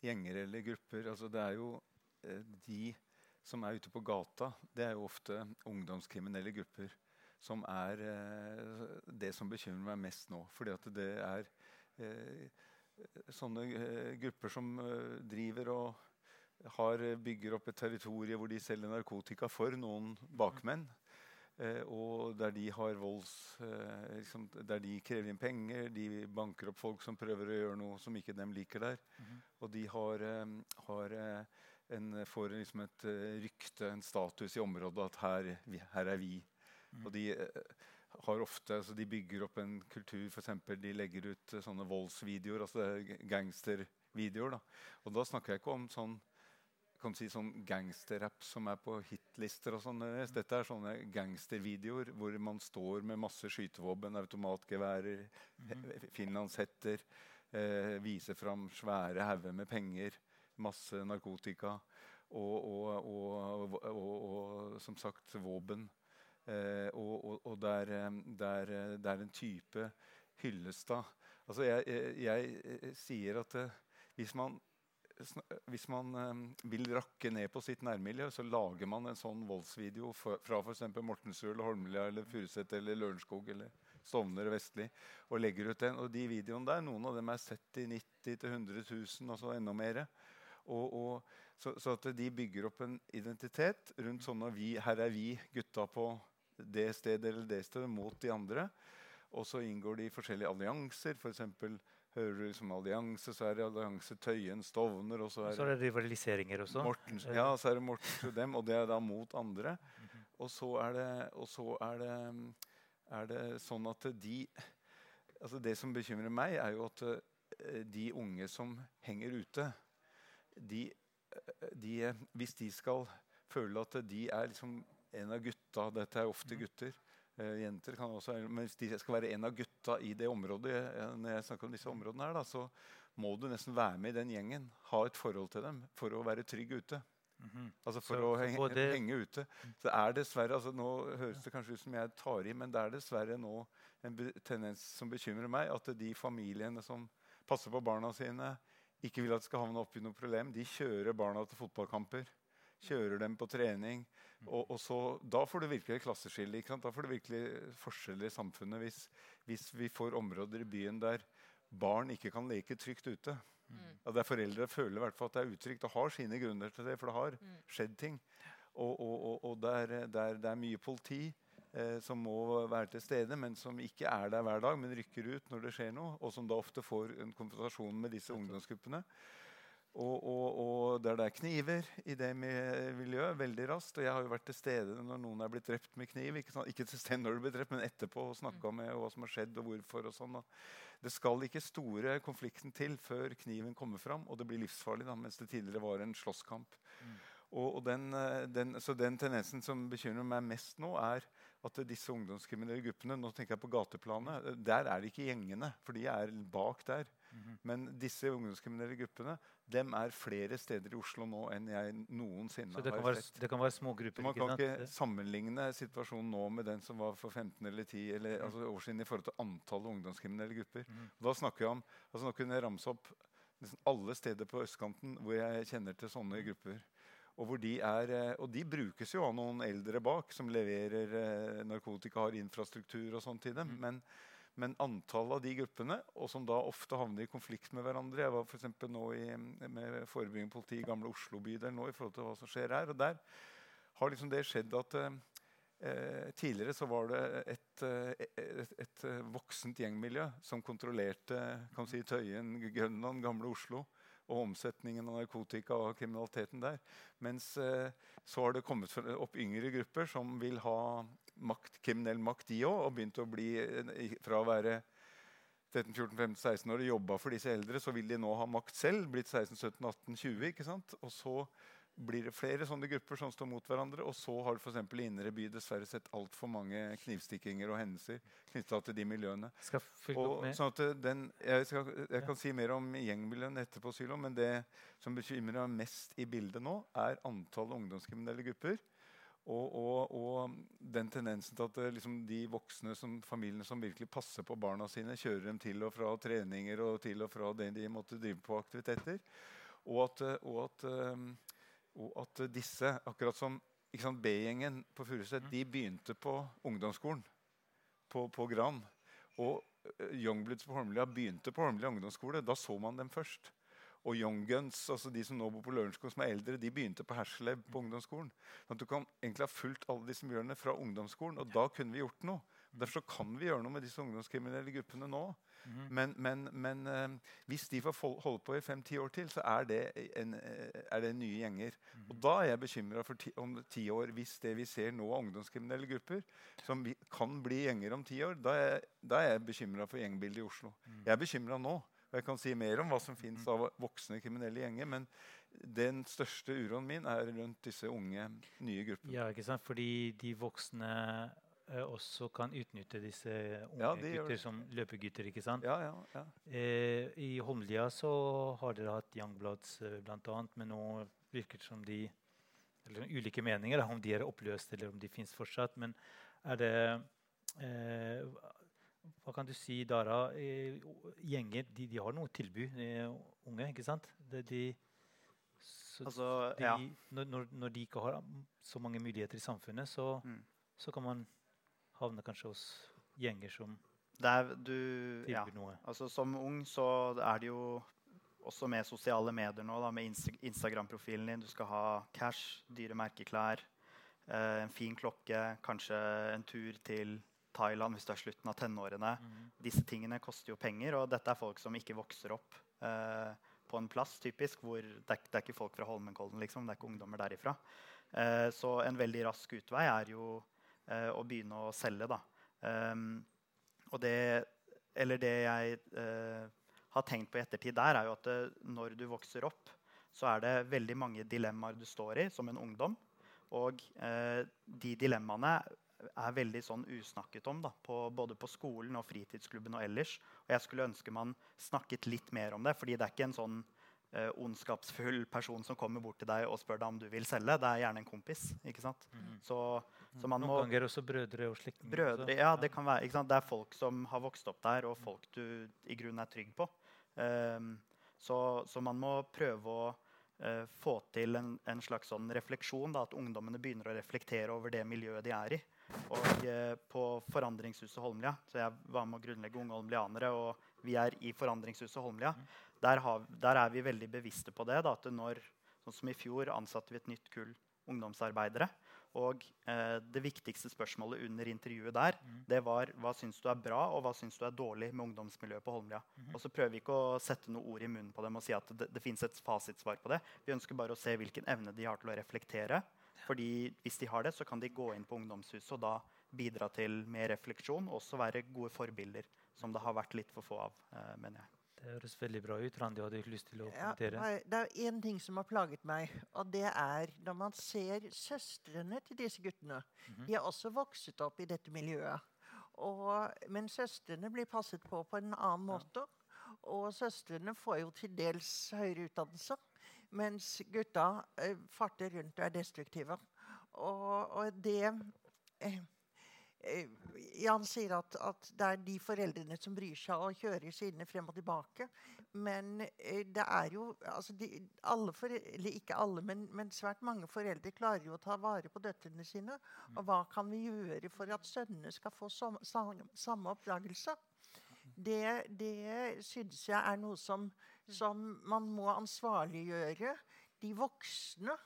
gjenger eller grupper. Altså det er jo eh, de som er ute på gata, det er jo ofte ungdomskriminelle grupper. Som er eh, det som bekymrer meg mest nå. Fordi at det er eh, sånne grupper som driver og har, bygger opp et territorium hvor de selger narkotika for noen bakmenn. Eh, og der de har volds eh, liksom, Der de krever inn penger, de banker opp folk som prøver å gjøre noe som ikke dem liker der. Mhm. Og de har, eh, har en, får liksom et rykte, en status i området, at her, vi, her er vi. Mhm. Og de har ofte, altså de bygger opp en kultur, f.eks. de legger ut sånne voldsvideoer, altså er gangstervideoer. da. Og da snakker jeg ikke om sånn kan si sånn gangsterrapp som er på hitlister. og sånn. Dette er sånne gangstervideoer hvor man står med masse skytevåpen, automatgeværer, he- finlandshetter, eh, viser fram svære hauger med penger, masse narkotika og, og, og, og, som sagt våpen. Eh, og det, er, en type Hyllestad Altså jeg, jeg, jeg sier at eh, hvis man hvis man eh, vil rakke ned på sitt nærmiljø, så lager man en sånn voldsvideo fra, f.eks. Mortensrud eller Holmlia eller Furuset eller Lørenskog eller Stovner Vestli og legger ut den. Og de videoene der, noen av dem er sett i 90 000-100 000, altså enda mer. Og, og, så, så at de bygger opp en identitet rundt sånn at vi, her er vi gutta på det stedet eller det stedet mot de andre. Og så inngår de i forskjellige allianser. For eksempel, hører du liksom allianse, så er det allianse Tøyen, Stovner, og så er Så er det rivaliseringer også. Mortens, Eh, ja, så er det Mortens og dem, og det er da mot andre. Mhm. Og så er det, og så er det, er det sånn at de altså Det som bekymrer meg, er jo at eh, de unge som henger ute, de, eh, de Hvis de skal føle at de er liksom en av gutta Dette er ofte gutter. Eh, jenter kan også Men hvis de skal være en av gutta i det området, eh, når jeg snakker om disse områdene her, da, så må du nesten være med i den gjengen. Ha et forhold til dem for å være trygg ute. Mhm. Altså for Så- å henge, både- henge ute. Så er dessverre, altså Nå høres det kanskje ut som jeg tar i, men det er dessverre nå en tendens som bekymrer meg. At de familiene som passer på barna sine, ikke vil at det skal havne opp i noe problem. De kjører barna til fotballkamper. Kjører dem på trening. Og, og så, Da får du virkelig et klasseskille. ikke sant? Da får du virkelig forskjeller i samfunnet hvis, hvis vi får områder i byen der barn ikke kan leke trygt ute. Mm. Ja, der foreldre føler i hvert fall at det er utrygt og har sine grunner til det. For det har Mm. skjedd ting. Og, og, og, og der, der, det er mye politi eh, som må være til stede, men som ikke er der hver dag, men rykker ut når det skjer noe. Og som da ofte får en konfrontasjon med disse ungdomsgruppene. Og, og, og der det er kniver i det miljøet veldig raskt. Og jeg har jo vært til stede når noen er blitt drept med kniv. Ikke, sånn, ikke til stede når du ble drept, men etterpå og snakka med hva som har skjedd og hvorfor. og sånn. Og det skal ikke store konflikten til før kniven kommer fram, og det blir livsfarlig. da, Mens det tidligere var en slåsskamp. Mm. Og, den, eh, den, så den tendensen som bekymrer meg mest nå, er at disse ungdomskriminelle gruppene Nå tenker jeg på gateplanet. Der er det ikke gjengene, for de er bak der. Mhm. Men disse ungdomskriminelle gruppene dem er flere steder i Oslo nå enn jeg noensinne Så det kan, har være, sett. det kan være små grupper? Man kan ikke sammenligne situasjonen nå med den som var for 15 eller 10 eller, mm. altså år siden i forhold til antallet ungdomskriminelle grupper. Mm. Og da snakker jeg om, altså Nå kunne jeg ramse opp nesten alle steder på østkanten hvor jeg kjenner til sånne grupper. Og, hvor de er, eh, og de brukes jo av noen eldre bak som leverer eh, narkotika, har infrastruktur og sånt til dem. Mm. Men, men antallet av de gruppene, og som da ofte havner i konflikt med hverandre Jeg var for nå i, med forebyggende politi i gamle Oslo bydel nå i forhold til hva som skjer her. og der har liksom det skjedd at eh, Eh, tidligere så var det et, et, et, et, eh, voksent gjengmiljø som kontrollerte si, Tøyen, Grønland, gamle Oslo og omsetningen av narkotika og kriminaliteten der. Mens eh, så har det kommet opp yngre grupper som vil ha makt, kriminell makt, de òg, og begynte å bli fra å være 13-14-15-16 år og jobba for disse eldre, så vil de nå ha makt selv. Blitt 16-17-18-20. ikke sant? Og så blir det flere sånne grupper som står mot hverandre. Og så har du f.eks. i Indre by dessverre sett altfor mange knivstikkinger og hendelser knytta til de miljøene. Og, sånn den, jeg, skal, jeg, kan si mer om gjengmiljøene etterpå, Sylo, men det som bekymrer meg mest i bildet nå, er antallet ungdomskriminelle grupper. Og, og, og, den tendensen til at liksom, de voksne som, familiene som virkelig passer på barna sine, kjører dem til og fra treninger og til og fra det de måtte drive på aktiviteter. Og at, og at og at disse, akkurat som B-gjengen på Furuset, de begynte på ungdomsskolen på, på Gran. Og Youngbloods på Holmlia begynte på Holmlia ungdomsskole. Da så man dem først. Og Young Guns, altså de som nå bor på Lørenskog, som er eldre, de begynte på Hersleb på ungdomsskolen. At du kan egentlig ha fulgt alle disse miljøene fra ungdomsskolen, og da kunne vi gjort noe. Derfor kan vi gjøre noe med disse ungdomskriminelle gruppene nå. Mm. Men, men, men uh, hvis de får holde på i fem-ti år til, så er det, en, uh, er det nye gjenger. Mm. Og da er jeg bekymra om ti år, hvis det vi ser nå av ungdomskriminelle grupper, som vi, kan bli gjenger om ti år, da er, da er jeg bekymra for gjengbildet i Oslo. Mm. Jeg er bekymra nå. Og jeg kan si mer om hva som fins av voksne kriminelle gjenger. Men den største uroen min er rundt disse unge, nye gruppene. Ja, ikke sant? Fordi de voksne eh, også kan utnytte disse unge ja, gutter som løpegutter. ikke sant? Ja, ja, ja. Eh, I Holmlia så har dere hatt Youngbloods eh, bl.a., men nå virker det som de eller ulike meninger om de er oppløst eller om de fins fortsatt. Men er det eh, Hva kan du si, Dara? Gjenger de, de, har noe tilbud, eh, unge, ikke sant? De, de, altså, de, ja. når, når, de ikke har så mange muligheter i samfunnet, så, mm. så kan man havne kanskje hos gjenger som Der, du, tilbyr ja. noe. Altså, som ung så er det jo også med sosiale medier nå, da, med Instagram-profilen din. Du skal ha cash, dyre merkeklær, eh, en fin klokke, kanskje en tur til Thailand hvis du er slutten av tenårene. Mm. Disse tingene koster jo penger, og dette er folk som ikke vokser opp eh, på en plass typisk, hvor det er, det er ikke folk fra Holmenkollen, liksom, det er ikke ungdommer derifra. Eh, så en veldig rask utvei er jo eh, å begynne å selge. Da. Um, og det, eller det jeg eh, har tenkt på i ettertid der, er jo at det, når du vokser opp, så er det veldig mange dilemmaer du står i som en ungdom. Og eh, de dilemmaene er veldig sånn usnakket om, da, på, både på skolen og fritidsklubben og ellers. Og jeg skulle ønske man snakket litt mer om det, fordi det er ikke en sånn eh, ondskapsfull person som kommer bort til deg og spør deg om du vil selge. Det er gjerne en kompis. ikke sant? Mm. Så, så man Noen må, ganger også brødre og slektninger. Brødre, ja, Det kan være, ikke sant? Det er folk som har vokst opp der, og folk du i grunnen er trygg på. Um, så, så, man må prøve å uh, få til en, en slags sånn refleksjon. Da, at ungdommene begynner å reflektere over det miljøet de er i. Og uh, På Forandringshuset Holmlia så Jeg var med å grunnlegge Unge Holmlianere, og vi er i Forandringshuset Holmlia. Mm der, har, der, er vi veldig bevisste på det. Da, at når, sånn som I fjor ansatte vi et nytt kull ungdomsarbeidere. Og eh, Det viktigste spørsmålet under intervjuet der mm. det var hva syns du er bra og hva syns du er dårlig med ungdomsmiljøet på Holmlia. Mm. Og så prøver vi ikke å sette noe ord i munnen på dem og si at det, det fins et fasitsvar på det. Vi ønsker bare å se hvilken evne de har til å reflektere. Fordi Hvis de har det, så kan de gå inn på ungdomshuset og da bidra til mer refleksjon og også være gode forbilder, som det har vært litt for få av. Eh, mener jeg. Det høres veldig bra ut. Randi hadde lyst til å kommentere. Ja, det er én ting som har plaget meg, og det er når man ser søstrene til disse guttene. Mm -hmm. De har også vokst opp i dette miljøet. Og, men søstrene blir passet på på en annen måte. Og søstrene får jo til dels høyere utdannelse, mens gutta eh, farter rundt og er destruktive. Og, og det eh, eh, Jan sier at, at, det er de foreldrene som bryr seg og kjører sine frem og tilbake. Men det er jo altså de, alle foreldre, Ikke alle, men, men, svært mange foreldre klarer jo å ta vare på døtrene sine. Og hva kan vi gjøre for at sønnene skal få som, sam, samme oppdragelse? Det, det syns jeg er noe som, som man må ansvarliggjøre de voksne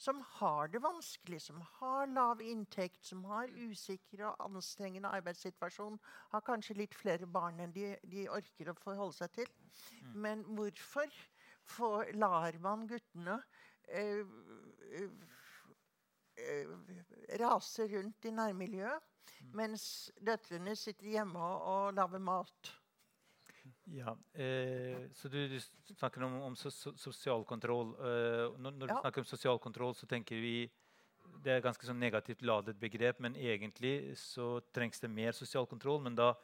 som har det vanskelig, som har lav inntekt, som har usikker og anstrengende arbeidssituasjon, har kanskje litt flere barn enn de, de orker å forholde seg til. Mm. Men hvorfor får, lar man guttene eh, eh, rase rundt i nærmiljøet, mm. mens døtrene sitter hjemme og, og lager mat? Ja, eh, så du, du, snakker om, om sosial kontroll. Eh, når, når ja. du snakker om sosial kontroll, så tenker vi Det er ganske sånn negativt ladet begrep, men egentlig så trengs det mer sosial kontroll. Men da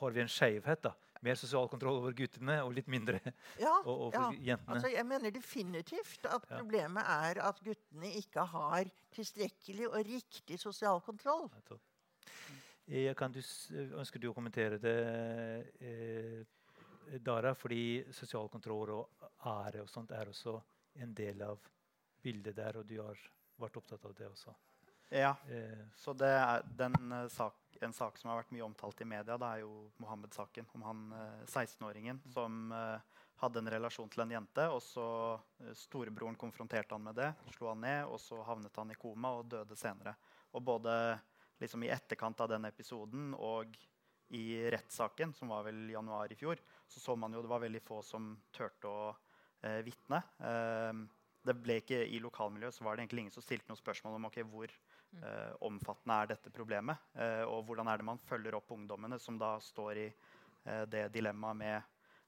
har vi en skjevhet. Mer sosial kontroll over guttene og litt mindre ja, over ja. jentene. Altså, jeg mener definitivt at ja. problemet er at guttene ikke har tilstrekkelig og riktig sosial kontroll. Kan du, ønsker du å kommentere det? Eh, Dara, fordi sosial kontroll og ære og sånt er også en del av bildet der, og du har vært opptatt av det også. Ja. Eh. Så det er den, uh, sak, en sak som har vært mye omtalt i media, det er jo Mohammed-saken. Om han uh, 16-åringen mm. som hadde en relasjon til en jente. og så Storebroren konfronterte han med det, slo han ned, og så havnet han i koma og døde senere. Og både liksom, i etterkant av den episoden og i rettssaken, som var vel i januar i fjor, så så man jo det var veldig få som turte å eh, vitne. Eh, det ble ikke, I lokalmiljøet så var det egentlig ingen som stilte noe spørsmål om okay, hvor mm. eh, omfattende er dette problemet. Eh, og hvordan er det man følger opp ungdommene som da står i eh, det dilemmaet med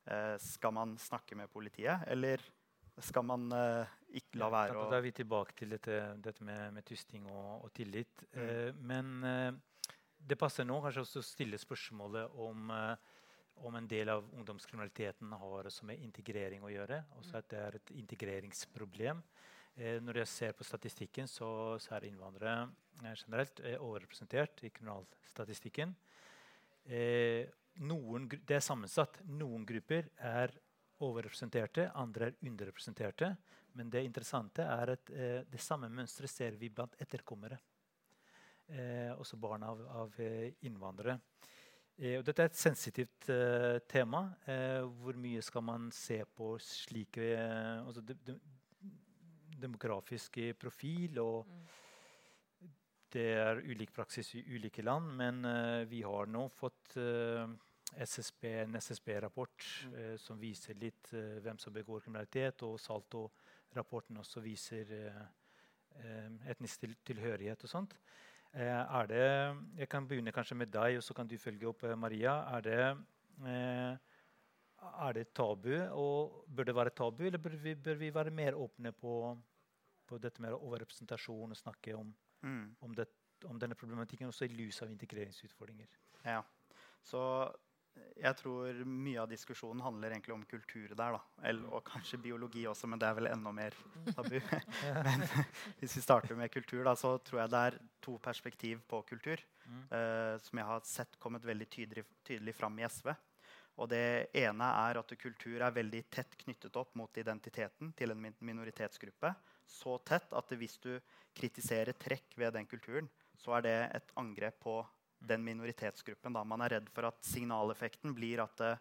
eh, Skal man snakke med politiet, eller skal man ikke la være å Da er vi tilbake til dette, dette med, med tysting og, og tillit. Mm. men det passer nå kanskje også å stille spørsmålet om om en del av ungdomskriminaliteten har som med integrering å gjøre. Også at det er et integreringsproblem. Eh, når jeg ser på statistikken, så, så er innvandrere eh, generelt eh, overrepresentert i kriminalstatistikken. Eh, noen, det er sammensatt. Noen grupper er overrepresenterte, andre er underrepresenterte. Men det interessante er at eh, det samme mønsteret ser vi blant etterkommere. Eh, også barn av, av innvandrere. Eh, og dette er et sensitivt uh, tema. Uh, hvor mye skal man se på slike uh, altså de, de, demografisk profil? og mm. Det er ulik praksis i ulike land, men vi har nå fått SSB, en SSB-rapport mm. som viser litt hvem som begår kriminalitet. Og Salto-rapporten også viser etnisk tilhørighet og sånt. Eh, er det, jeg kan begynne kanskje med deg, og så kan du følge opp, eh, Maria. Er det, eh, er det tabu, og bør det være tabu, eller bør vi, bør vi være mer åpne på, på, dette med overrepresentasjon og snakke om, mm. om, det, om denne problematikken også i lys av integreringsutfordringer? Ja, så jeg tror mye av diskusjonen handler egentlig om kultur der. Eller, og kanskje biologi også, men det er vel enda mer tabu. men hvis vi starter med kultur, da, så tror jeg det er to perspektiv på kultur mm. uh, som jeg har sett kommet veldig tydelig, tydelig fram i SV. Og det ene er at kultur er veldig tett knyttet opp mot identiteten til en minoritetsgruppe. Så tett at hvis du kritiserer trekk ved den kulturen, så er det et angrep på den minoritetsgruppen. Da. Man er redd for at signaleffekten blir at det,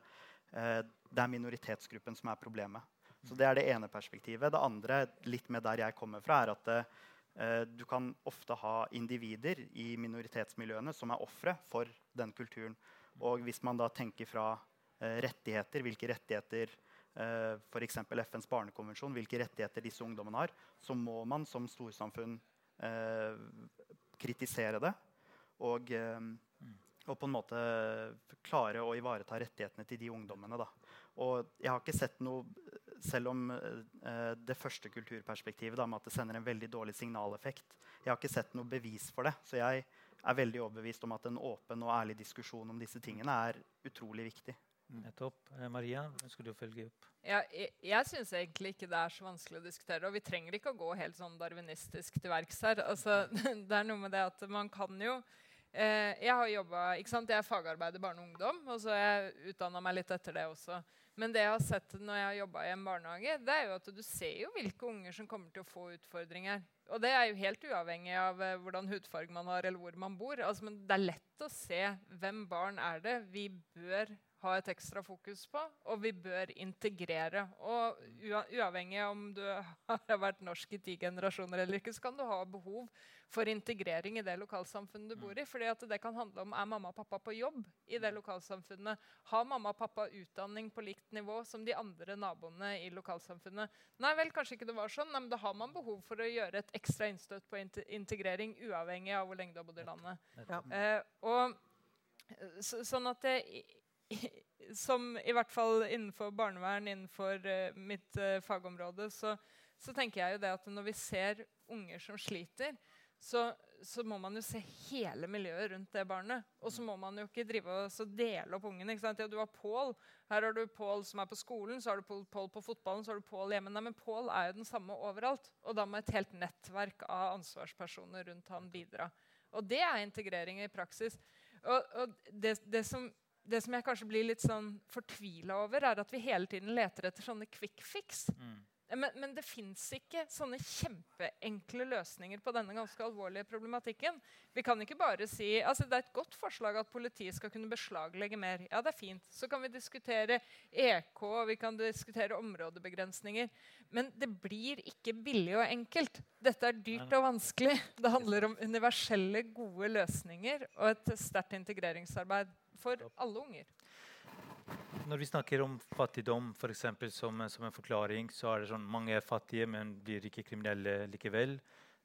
eh, det er minoritetsgruppen som er problemet. Så Det er det ene perspektivet. Det andre, litt med der jeg kommer fra, er at eh, du kan ofte ha individer i minoritetsmiljøene som er ofre for den kulturen. Og hvis man da tenker fra eh, rettigheter, hvilke rettigheter eh, f.eks. FNs barnekonvensjon, hvilke rettigheter disse ungdommene har, så må man som storsamfunn eh, kritisere det og, ehm, og, på en måte klare å ivareta rettighetene til de ungdommene. Da. Og jeg har ikke sett noe Selv om eh, det første kulturperspektivet da, med at det sender en veldig dårlig signaleffekt Jeg har ikke sett noe bevis for det. Så jeg er veldig overbevist om at en åpen og ærlig diskusjon om disse tingene er utrolig viktig. Nettopp. Eh, Maria, ønsker du å følge opp? Ja, jeg jeg syns egentlig ikke det er så vanskelig å diskutere. Og vi trenger ikke å gå helt sånn darwinistisk til verks her. Altså, det er noe med det at man kan jo Eh, jeg har jobbet, ikke sant? Jeg er fagarbeider barne og ungdom, og så har jeg utdanna meg litt etter det også. Men det jeg har sett når jeg har jobba i en barnehage, det er jo at du ser jo hvilke unger som kommer til å få utfordringer. Og det er jo helt uavhengig av eh, hvordan hudfarge man har, eller hvor man bor. Altså, men det er lett å se hvem barn er det vi bør ha et ekstra fokus på, og vi bør integrere. Og uavhengig om du har vært norsk i ti generasjoner eller ikke, så kan du ha behov for integrering i det lokalsamfunnet du bor i. fordi at det kan handle om er mamma og pappa på jobb i det lokalsamfunnet. Har mamma og pappa utdanning på likt nivå som de andre naboene i lokalsamfunnet? Nei vel, kanskje ikke det var sånn. Nei, men da har man behov for å gjøre et ekstra innstøt på integrering, uavhengig av hvor lenge du har bodd i landet. Ja. Eh, og så, sånn at det, som i hvert fall innenfor barnevern, innenfor uh, mitt uh, fagområde, så, så, tenker jeg jo det at når vi ser unger som sliter, så, så, må man jo se hele miljøet rundt det barnet. Og så må man jo ikke drive og dele opp ungene. Ja, du har Pål. Her har du Pål som er på skolen, så har du Pål på fotballen, så har du Pål hjemme. Nei, men Pål er jo den samme overalt. Og da må et helt nettverk av ansvarspersoner rundt han bidra. Og det er integrering i praksis. Og, og det, det, som det som jeg kanskje blir litt sånn fortvila over, er at vi hele tiden leter etter sånne quick fix. Mm. Men, men, det fins ikke sånne kjempeenkle løsninger på denne ganske alvorlige problematikken. Vi kan ikke bare si, altså Det er et godt forslag at politiet skal kunne beslaglegge mer. Ja, det er fint. Så kan vi diskutere EK og vi kan diskutere områdebegrensninger. Men det blir ikke billig og enkelt. Dette er dyrt og vanskelig. Det handler om universelle, gode løsninger og et sterkt integreringsarbeid for alle unger. Når vi snakker om fattigdom for eksempel, som, som, en forklaring, så er det sånn mange er fattige, men blir ikke kriminelle likevel.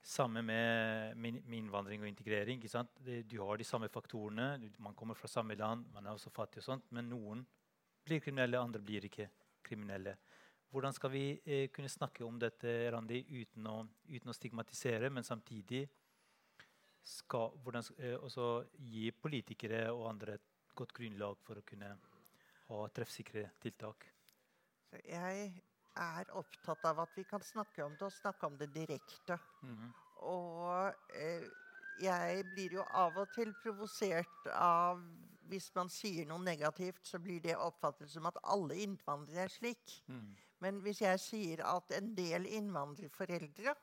Samme med, med innvandring og integrering. Du har de samme faktorene. Man kommer fra samme land, man er også fattig, og sånt, men noen blir kriminelle, andre blir ikke kriminelle. Hvordan skal vi eh, kunne snakke om dette Randi, uten å, uten å stigmatisere, men samtidig skal, hvordan, eh, gi politikere og andre et godt grunnlag for å kunne ha treffsikre tiltak. Jeg er opptatt av at vi kan snakke om det, og snakke om det direkte. Mm -hmm. Og eh, jeg blir jo av og til provosert av Hvis man sier noe negativt, så blir det oppfattet som at alle innvandrere er slik. Mm. Men hvis jeg sier at en del innvandrerforeldre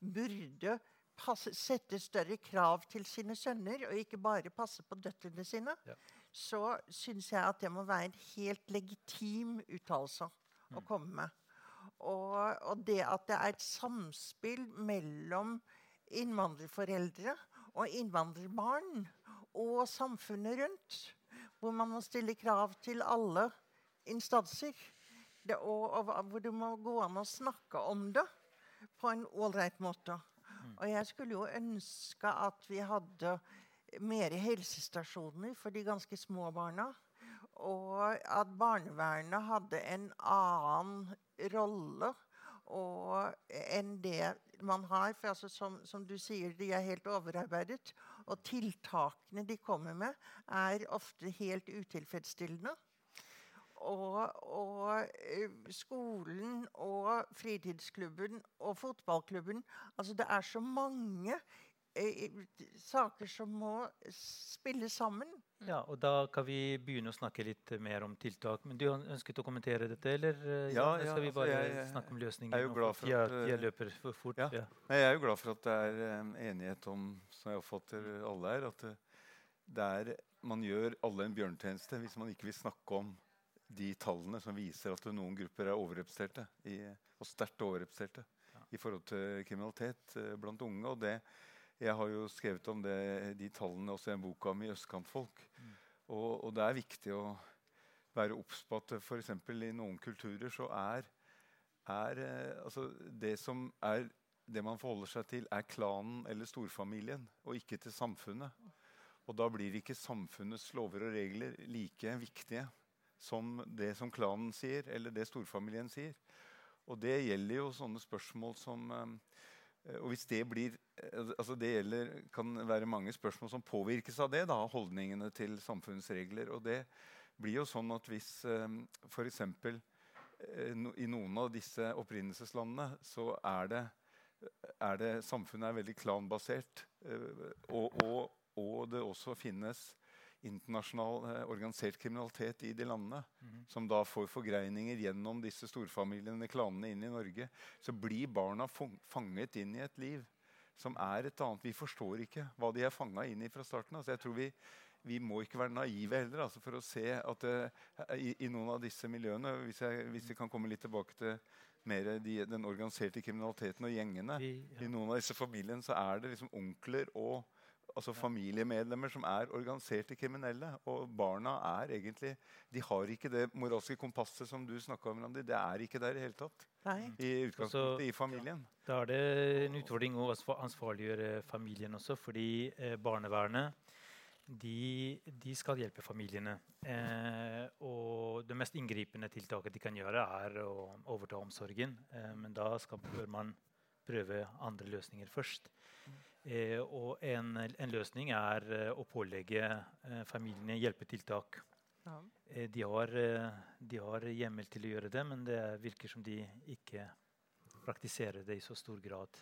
burde passe, sette større krav til sine sønner, og ikke bare passe på døtrene sine, ja. Så syns jeg at det må være en helt legitim uttalelse mm. å komme med. Og, og, det at det er et samspill mellom innvandrerforeldre og innvandrerbarn og samfunnet rundt, hvor man må stille krav til alle instanser. Det, og, og, hvor det må gå an å snakke om det på en ålreit måte. Og jeg skulle jo ønske at vi hadde mer helsestasjoner for de ganske små barna. Og at barnevernet hadde en annen rolle enn det man har. For altså, som, som, du sier, de er helt overarbeidet. Og tiltakene de kommer med, er ofte helt utilfredsstillende. Og, og, eh, skolen og fritidsklubben og fotballklubben Altså det er så mange saker som må spille sammen. Ja, og Da kan vi begynne å snakke litt mer om tiltak. Men Du ønsket å kommentere dette? eller? Eh, ja, ja, skal vi altså, bare altså jeg, snakke om løsninger? Jeg er jo glad for at, jeg, løper for fort. Ja. Ja. Jeg er jo glad for at det er enighet om som jeg oppfatter alle her, at det, er, man gjør alle en bjørnetjeneste hvis man ikke vil snakke om de tallene som viser at noen grupper er overrepresenterte, i, og sterkt overrepresenterte ja. i forhold til kriminalitet blant unge. og det, Jeg har jo skrevet om det, de tallene også i en bok om i Østkantfolk. Mm. Og, og, det er viktig å være obs på at f.eks. i noen kulturer så er, er uh, altså det som er det man forholder seg til, er klanen eller storfamilien, og ikke til samfunnet. Og da blir ikke samfunnets lover og regler like viktige som det som klanen sier, eller det storfamilien sier. Og det gjelder jo sånne spørsmål som eh, og hvis det blir eh, altså Det gjelder, kan være mange spørsmål som påvirkes av det. da, Holdningene til samfunnets regler. Og det blir jo sånn at hvis eh, f.eks. i noen av disse opprinnelseslandene så er det, er det samfunnet er veldig klanbasert. Og, og, og det også finnes internasjonal eh, organisert kriminalitet i de landene, Mhm. som da får forgreininger gjennom disse storfamiliene, klanene, inn i Norge, så blir barna fanget inn i et liv som er et annet. Vi forstår ikke hva de er fanga inn i fra starten. Altså, jeg tror vi, vi må ikke være naive heller altså, for å se at uh, i, i noen av disse miljøene hvis, jeg, hvis vi kan komme litt tilbake til mer de, den organiserte kriminaliteten og gjengene Vi, I noen av disse familiene så er det liksom onkler og altså familiemedlemmer som er organiserte kriminelle. Og barna er egentlig De har ikke det moralske kompasset som du snakka om. Randi. Det er ikke der i hele tatt. Nei. I utgangspunktet i familien. Da er det en utfordring å ansvarliggjøre familien også, fordi eh, barnevernet de, de skal hjelpe familiene. Eh, og det mest inngripende tiltaket de kan gjøre, er å overta omsorgen. Eh, men da skal, bør man prøve andre løsninger først. Eh, og en, en løsning er eh, å pålegge eh, familiene hjelpetiltak. Ja. Eh, de, har, eh, de har hjemmel til å gjøre det, men det virker som de ikke praktiserer det i så stor grad.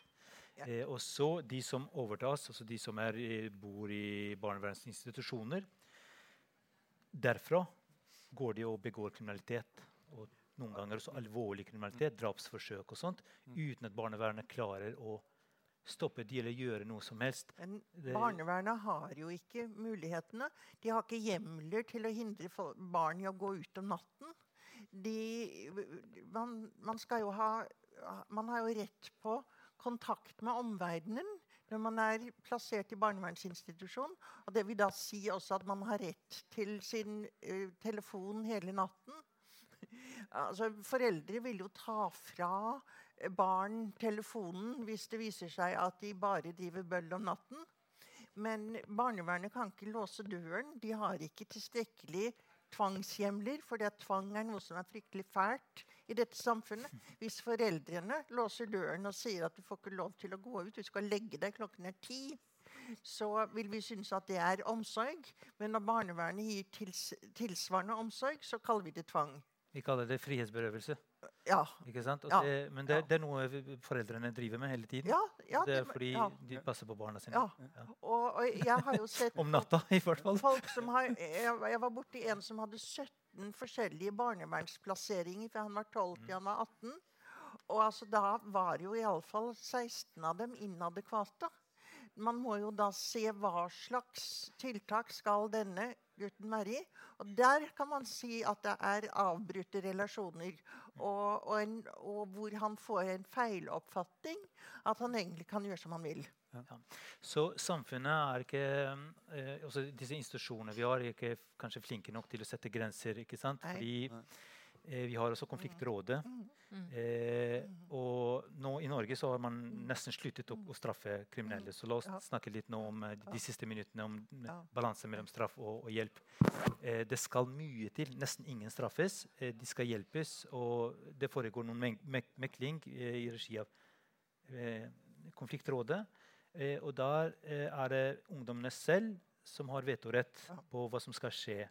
Ja. Eh, og så de som overtas, altså de som er, bor i barnevernsinstitusjoner. Derfra går de og begår kriminalitet. Og noen ganger også alvorlig kriminalitet, drapsforsøk og sånt, uten at barnevernet klarer å stoppe de eller gjøre noe som helst. Men barnevernet har jo ikke mulighetene. De har ikke hjemler til å hindre barn i å gå ut om natten. De, man, man ha Man har jo rett på kontakt med omverdenen når man er plassert i barnevernsinstitusjon. Og det vil da si også at man har rett til sin uh, telefon hele natten. Altså, foreldre vil jo ta fra barn telefonen hvis det viser seg at de bare driver bøll om natten. Men barnevernet kan ikke låse døren. De har ikke tilstrekkelig tvangshjemler, for tvang er noe som er fryktelig fælt i dette samfunnet. Hvis foreldrene låser døren og sier at du får ikke lov til å gå ut, du skal legge deg klokken er ti, så vil vi synes at det er omsorg. Men når barnevernet gir tils tilsvarende omsorg, så kaller vi det tvang. Vi kaller det frihetsberøvelse. Ja. Ikke sant? Ja. det, men det, det er noe foreldrene driver med hele tiden. Ja, ja, det er fordi de passer på barna sine. Ja. Og, og jeg har jo sett Om natta, i hvert fall. folk som har Jeg, jeg var borti en som hadde 17 forskjellige barnevernsplasseringer fra han var 12 til han var 18. Og altså, da var jo iallfall 16 av dem inadekvate. Man må jo da se hva slags tiltak skal denne gutten være i. Og der kan man si at det er avbrutte relasjoner. Og, og, en, og hvor han får en feiloppfatning. At han egentlig kan gjøre som han vil. Så samfunnet er ikke eh, også Disse institusjonene vi har, er ikke kanskje flinke nok til å sette grenser. ikke sant? Nei. Fordi eh, vi har også konfliktrådet. Eh, og nå i Norge så har man nesten sluttet å, å straffe kriminelle. Så la oss snakke litt nå om eh, de, siste minuttene om balanse mellom straff og, og hjelp. Eh, det skal mye til. Nesten ingen straffes. Eh, de skal hjelpes. Og det foregår noen mek mek mekling eh, i regi av eh, konfliktrådet. Eh, og der eh, er det ungdommene selv som har vetorett på hva som skal skje.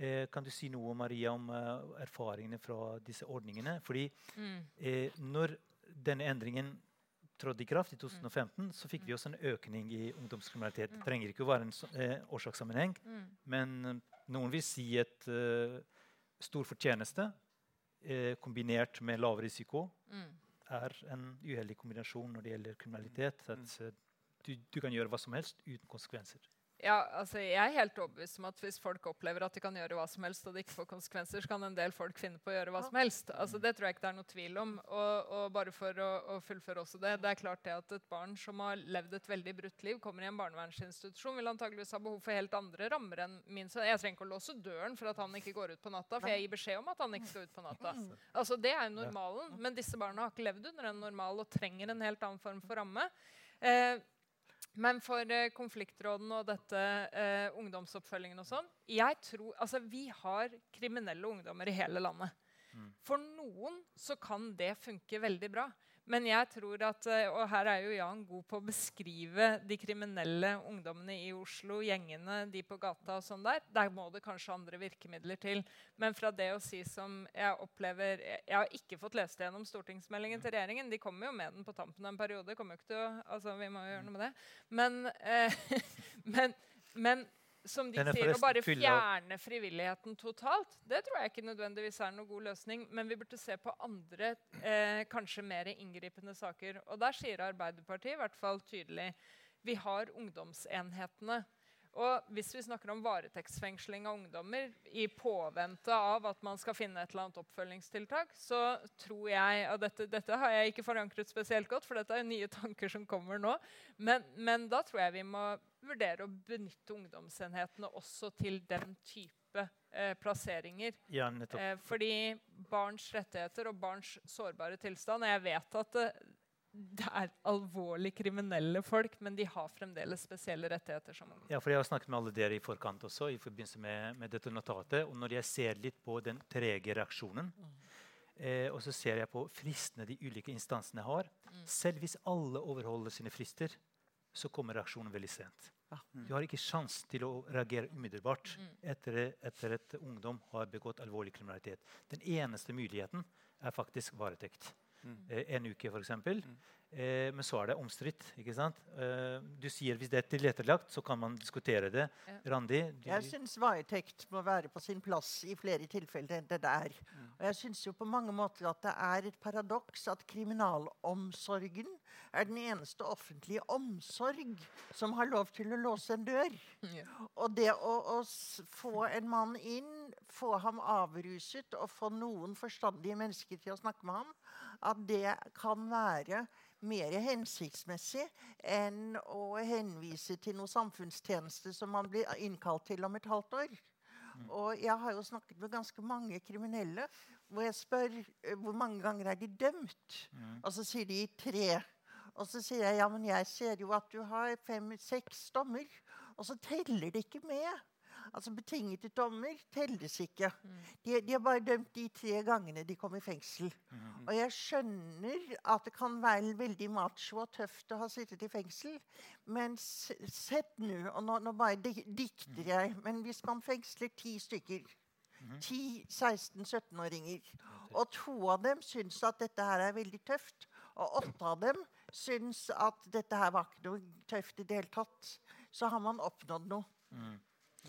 Eh, kan du si noe Maria, om eh, erfaringene fra disse ordningene? Fordi Mm. eh, når denne endringen trådte i kraft i 2015, så fikk vi også en økning i ungdomskriminalitet. Det trenger ikke å være en så- årsakssammenheng, Mm. men noen vil si et stor fortjeneste kombinert med lav risiko Mm. er en uheldig kombinasjon når det gjelder kriminalitet. At du, du kan gjøre hva som helst uten konsekvenser. Ja, altså Jeg er helt overbevist om at hvis folk opplever at de kan gjøre hva som helst, og det ikke får konsekvenser, så kan en del folk finne på å gjøre hva som helst. Altså Det tror jeg ikke det er noe tvil om. Og, og bare for å, å fullføre også det, det er klart det at et barn som har levd et veldig brutt liv, kommer i en barnevernsinstitusjon, vil antageligvis ha behov for helt andre rammer enn min sønn. Jeg trenger ikke å låse døren for at han ikke går ut på natta, for jeg gir beskjed om at han ikke skal ut på natta. Altså Det er jo normalen. Men disse barna har ikke levd under en normal og trenger en helt annen form for ramme. Eh, men for eh, konfliktrådene og dette eh, ungdomsoppfølgingen og sånn jeg tror, altså Vi har kriminelle ungdommer i hele landet. For noen så kan det funke veldig bra. Men jeg tror at, eh, og her er jo Jan god på å beskrive de kriminelle ungdommene i Oslo, gjengene, de på gata og sånn der. Der må det kanskje andre virkemidler til. Men fra det å si som jeg opplever Jeg, har ikke fått lest gjennom stortingsmeldingen til regjeringen. De kommer jo med den på tampen av en periode. Kommer jo ikke til å, altså Vi må jo gjøre noe med det. Men, eh, men, men som de er sier, å bare fjerne frivilligheten totalt, det tror jeg ikke nødvendigvis er noen god løsning. Men vi burde se på andre, eh, kanskje mer inngripende saker. Og der sier Arbeiderpartiet i hvert fall tydelig vi har ungdomsenhetene. Og hvis vi snakker om varetektsfengsling av ungdommer i påvente av at man skal finne et eller annet oppfølgingstiltak, så tror jeg Og dette, dette har jeg ikke forankret spesielt godt, for dette er nye tanker som kommer nå. Men, men da tror jeg vi må vurdere å benytte ungdomsenhetene også til den type eh, plasseringer. Ja. Eh, fordi barns rettigheter og barns sårbare tilstand Jeg vet at det, det er alvorlig kriminelle folk, men de har fremdeles spesielle rettigheter som unge. Ja, for Jeg har snakket med alle dere i forkant også, i forbindelse med, med dette notatet. Og når jeg ser litt på den trege reaksjonen, eh, og så ser jeg på fristene de ulike instansene har Mm. Selv hvis alle overholder sine frister, så kommer reaksjonen veldig sent. Du har ikke sjans til å reagere umiddelbart Mm. etter, etter at ungdom har begått alvorlig kriminalitet. Den eneste muligheten er faktisk varetekt. Mm. Eh, en uke, f.eks. Eh, men så er det omstridt. ikke sant? Eh, du sier hvis det er tilrettelagt, så kan man diskutere det. Ja. Randi? Du, Jeg syns varetekt må være på sin plass i flere tilfeller enn det der. Mm. Og jeg syns jo på mange måter at det er et paradoks at kriminalomsorgen er den eneste offentlige omsorg som har lov til å låse en dør. Ja. Og det å, å få en mann inn, få ham avruset og få noen forstandige mennesker til å snakke med ham, at det kan være mer hensiktsmessig enn å henvise til noe samfunnstjeneste som man blir innkalt til om et halvt år. Og jeg har jo snakket med ganske mange kriminelle hvor jeg spør eh, hvor mange ganger er de dømt. Mm. Og så sier de tre. Og så sier jeg ja, men jeg ser jo at du har fem-seks dommer. Og så teller det ikke med. Altså Betingede dommer telles ikke. De, de har bare dømt de tre gangene de kom i fengsel. Mhm. Og jeg skjønner at det kan være veldig macho og tøft å ha sittet i fengsel. Men sett nå, og nå, nå bare dikter jeg, men hvis man fengsler ti stykker Ti 16-17-åringer. Og to av dem syns at dette her er veldig tøft. Og åtte av dem syns at dette her var ikke noe tøft i det hele tatt. Så har man oppnådd noe. Mm.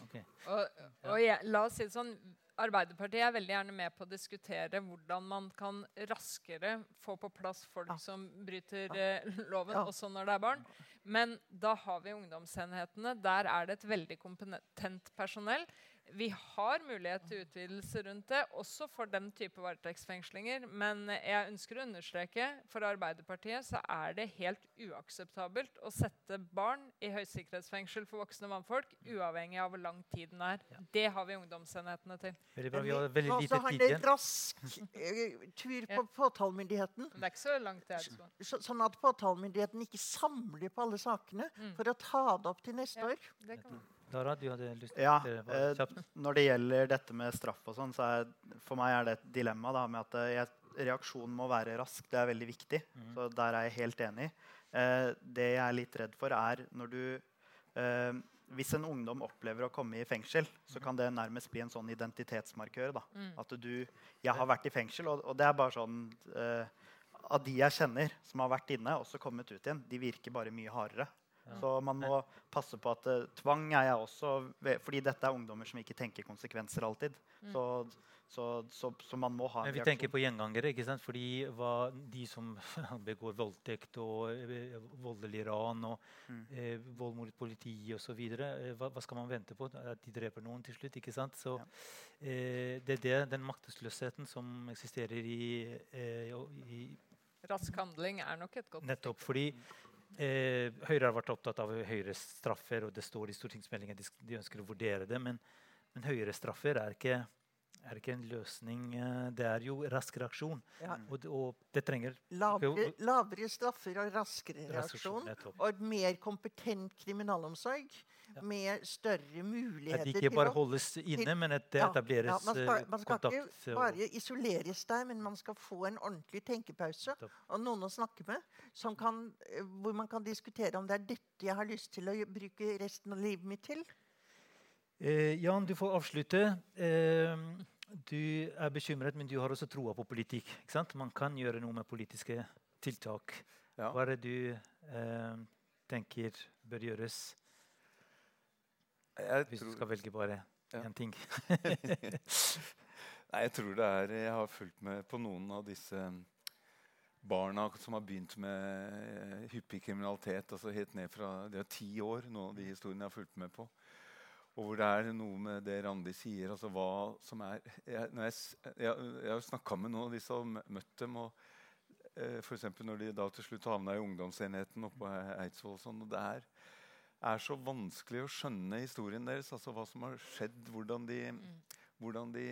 Ok. Og, og jeg, la oss si det sånn, Arbeiderpartiet er veldig gjerne med på å diskutere hvordan man kan raskere få på plass folk Ja. som bryter eh, loven, Ja. også når det er barn. Men da har vi ungdomsenhetene. Der er det et veldig kompetent personell. Vi har mulighet til utvidelse rundt det, også for den type varetektsfengslinger. Men jeg ønsker å understreke for Arbeiderpartiet så er det helt uakseptabelt å sette barn i høysikkerhetsfengsel for voksne mannfolk, uavhengig av hvor lang tid den er. Det har vi ungdomsenhetene til. Veldig bra. Vi har veldig lite også ha så en det rask eh, tur på påtalemyndigheten. Det er ikke så langt det er. Så, sånn at påtalemyndigheten ikke samler på alle sakene Mm. for å ta det opp til neste Ja. år. Det kan Dara, du hadde lyst Ja, til eh. Når det gjelder dette med straff og sånn, så er for meg er det et dilemma da, med at eh, jeg, reaksjonen må være rask. Det er veldig viktig. Mm. Så der er jeg helt enig. Eh, det jeg er litt redd for, er når du eh, Hvis en ungdom opplever å komme i fengsel, så kan det nærmest bli en sånn identitetsmarkør. da. Mm. At du Jeg har vært i fengsel, og, og det er bare sånn eh, Av de jeg kjenner som har vært inne og så kommet ut igjen, de virker bare mye hardere. Så man må passe på at uh, tvang er jeg også Fordi dette er ungdommer som ikke tenker konsekvenser alltid. Mm. Så, så, så, så man må ha en Men vi tenker på gjengangere, ikke sant? fordi hva, de som begår voldtekt og eh, voldelig ran og Mm. eh, vold mot politiet osv. Eh, hva, hva skal man vente på? At de dreper noen til slutt? ikke sant? Så Ja. eh, Det er det, den maktesløsheten som eksisterer i, eh, i Rask handling er nok et godt Nettopp fordi eh, Høyre har vært opptatt av høyere straffer, og det står i stortingsmeldingen de, de ønsker å vurdere det. Men, men høyere straffer er ikke, er ikke en løsning. eh, Det er jo rask reaksjon. Ja. Og, det- og det trenger Lavere, lavere straffer og raskere reaksjon. Og et mer kompetent kriminalomsorg Ja. med større muligheter. At muligheter de ikke bare holdes inne, men at det Ja, etableres man skal, man skal kontakt. ikke bare isoleres der, men man skal få en ordentlig tenkepause og noen å snakke med, som kan, eh, hvor man kan diskutere om det er dette jeg har lyst til å bruke resten av livet mitt til. Eh, Jan, du får avslutte. Eh, du er bekymret, men du har også troa på politikk. Man kan gjøre noe med politiske tiltak. Ja. Hva er det du eh, tenker bør gjøres? Jeg Hvis du skal velge bare Ja. én ting. nei, jeg tror det er Jeg har fulgt med på noen av disse barna som har begynt med eh, hyppig kriminalitet. altså Helt ned fra De er ti år, noen av de historiene jeg har fulgt med på. Og hvor det er noe med det Randi sier. altså hva som er Jeg, når jeg, jeg, jeg har snakka med noen av de som mø- møtt dem. og eh, F.eks. når de da til slutt havna i ungdomsenheten oppe på Eidsvoll. og Sånn, og det er, er så vanskelig å skjønne historien deres. altså Hva som har skjedd. Hvordan de, hvordan de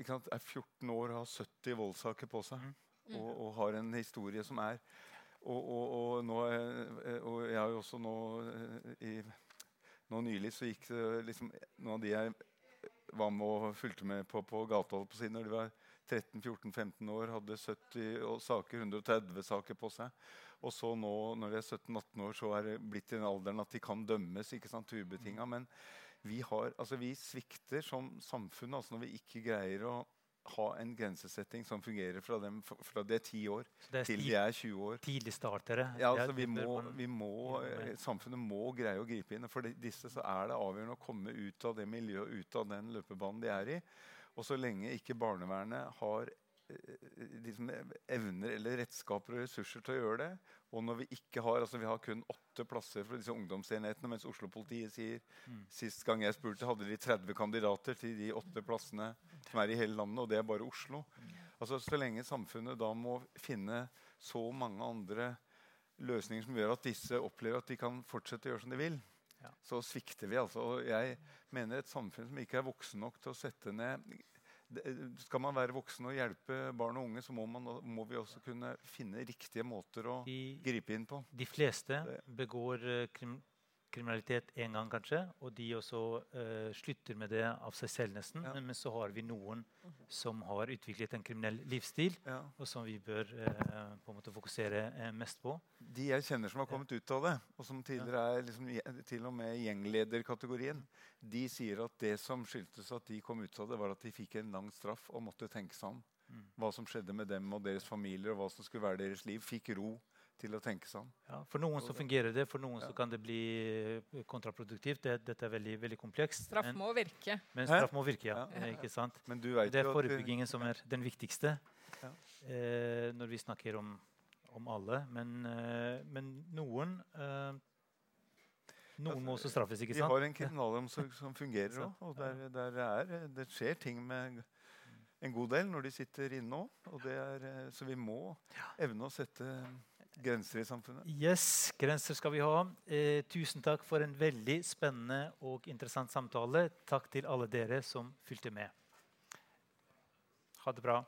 ikke sant, er 14 år og har 70 voldssaker på seg. Og, og har en historie som er Og, og, og, nå, er- og jeg har jo også nå eh, i, Nå nylig så gikk liksom Noen av de jeg var med og fulgte med på på gata på siden når de var 13-14-15 år, hadde 70 saker, 130 saker på seg. Og så nå, når de er 17-18 år, så er det blitt i den alderen at de kan dømmes. ikke sant, ubetinga. Men vi, har, altså vi svikter som samfunn altså når vi ikke greier å ha en grensesetting som fungerer fra, dem, fra de er ti år er til de er 20 år. tidlig startere. Ja, altså vi må, vi må, eh, samfunnet må greie å gripe inn. For disse så er det avgjørende å komme ut av det miljøet, ut av den løpebanen de er i. Og så lenge ikke barnevernet har liksom evner eller redskaper og ressurser til å gjøre det, og når vi ikke har altså vi har kun åtte plasser for disse ungdomsenhetene, mens Oslo-politiet sier Mm. Sist gang jeg spurte, hadde de 30 kandidater til de åtte plassene som er i hele landet, og det er bare Oslo. Altså Så lenge samfunnet da må finne så mange andre løsninger som gjør at disse opplever at de kan fortsette å gjøre som de vil, Ja. så svikter vi. altså. Og jeg mener et samfunn som ikke er voksen nok til å sette ned Skal man være voksen og hjelpe barn og unge, så må, man, må vi også kunne finne riktige måter å De, gripe inn på. de fleste begår eh, krim, kriminalitet én gang, kanskje, og de også uh, slutter med det av seg selv, nesten. Ja. Men, men så har vi noen som har utviklet en kriminell livsstil, Ja. og som vi bør uh, på en måte fokusere uh, mest på. De jeg kjenner som har kommet ut av det, og som tidligere er liksom, til og med gjenglederkategorien, de sier at det som skyldtes at de kom ut av det, var at de fikk en lang straff og måtte tenke seg om. Mm. Hva som skjedde med dem og deres familier, og hva som skulle være deres liv. Fikk ro til å tenke sånn. Ja, for noen så fungerer det, for noen Ja. så kan det bli eh, kontraproduktivt. Det, dette er veldig, veldig komplekst. Straff men, må virke. men Hæ? straff må virke, ja. Ja. Ikke sant? Men du vet Det er forebyggingen som er den viktigste Ja. eh, når vi snakker om, om alle. Men, eh, men noen eh, Noen må også straffes, ikke sant? vi har en kriminalomsorg som fungerer òg. Og der, der er, det skjer ting med en god del når de sitter inne òg. eh, Så vi må evne å sette grenser i samfunnet. Yes, grenser skal vi ha. Eh, tusen takk for en veldig spennende og interessant samtale. Takk til alle dere som fulgte med. Ha det bra.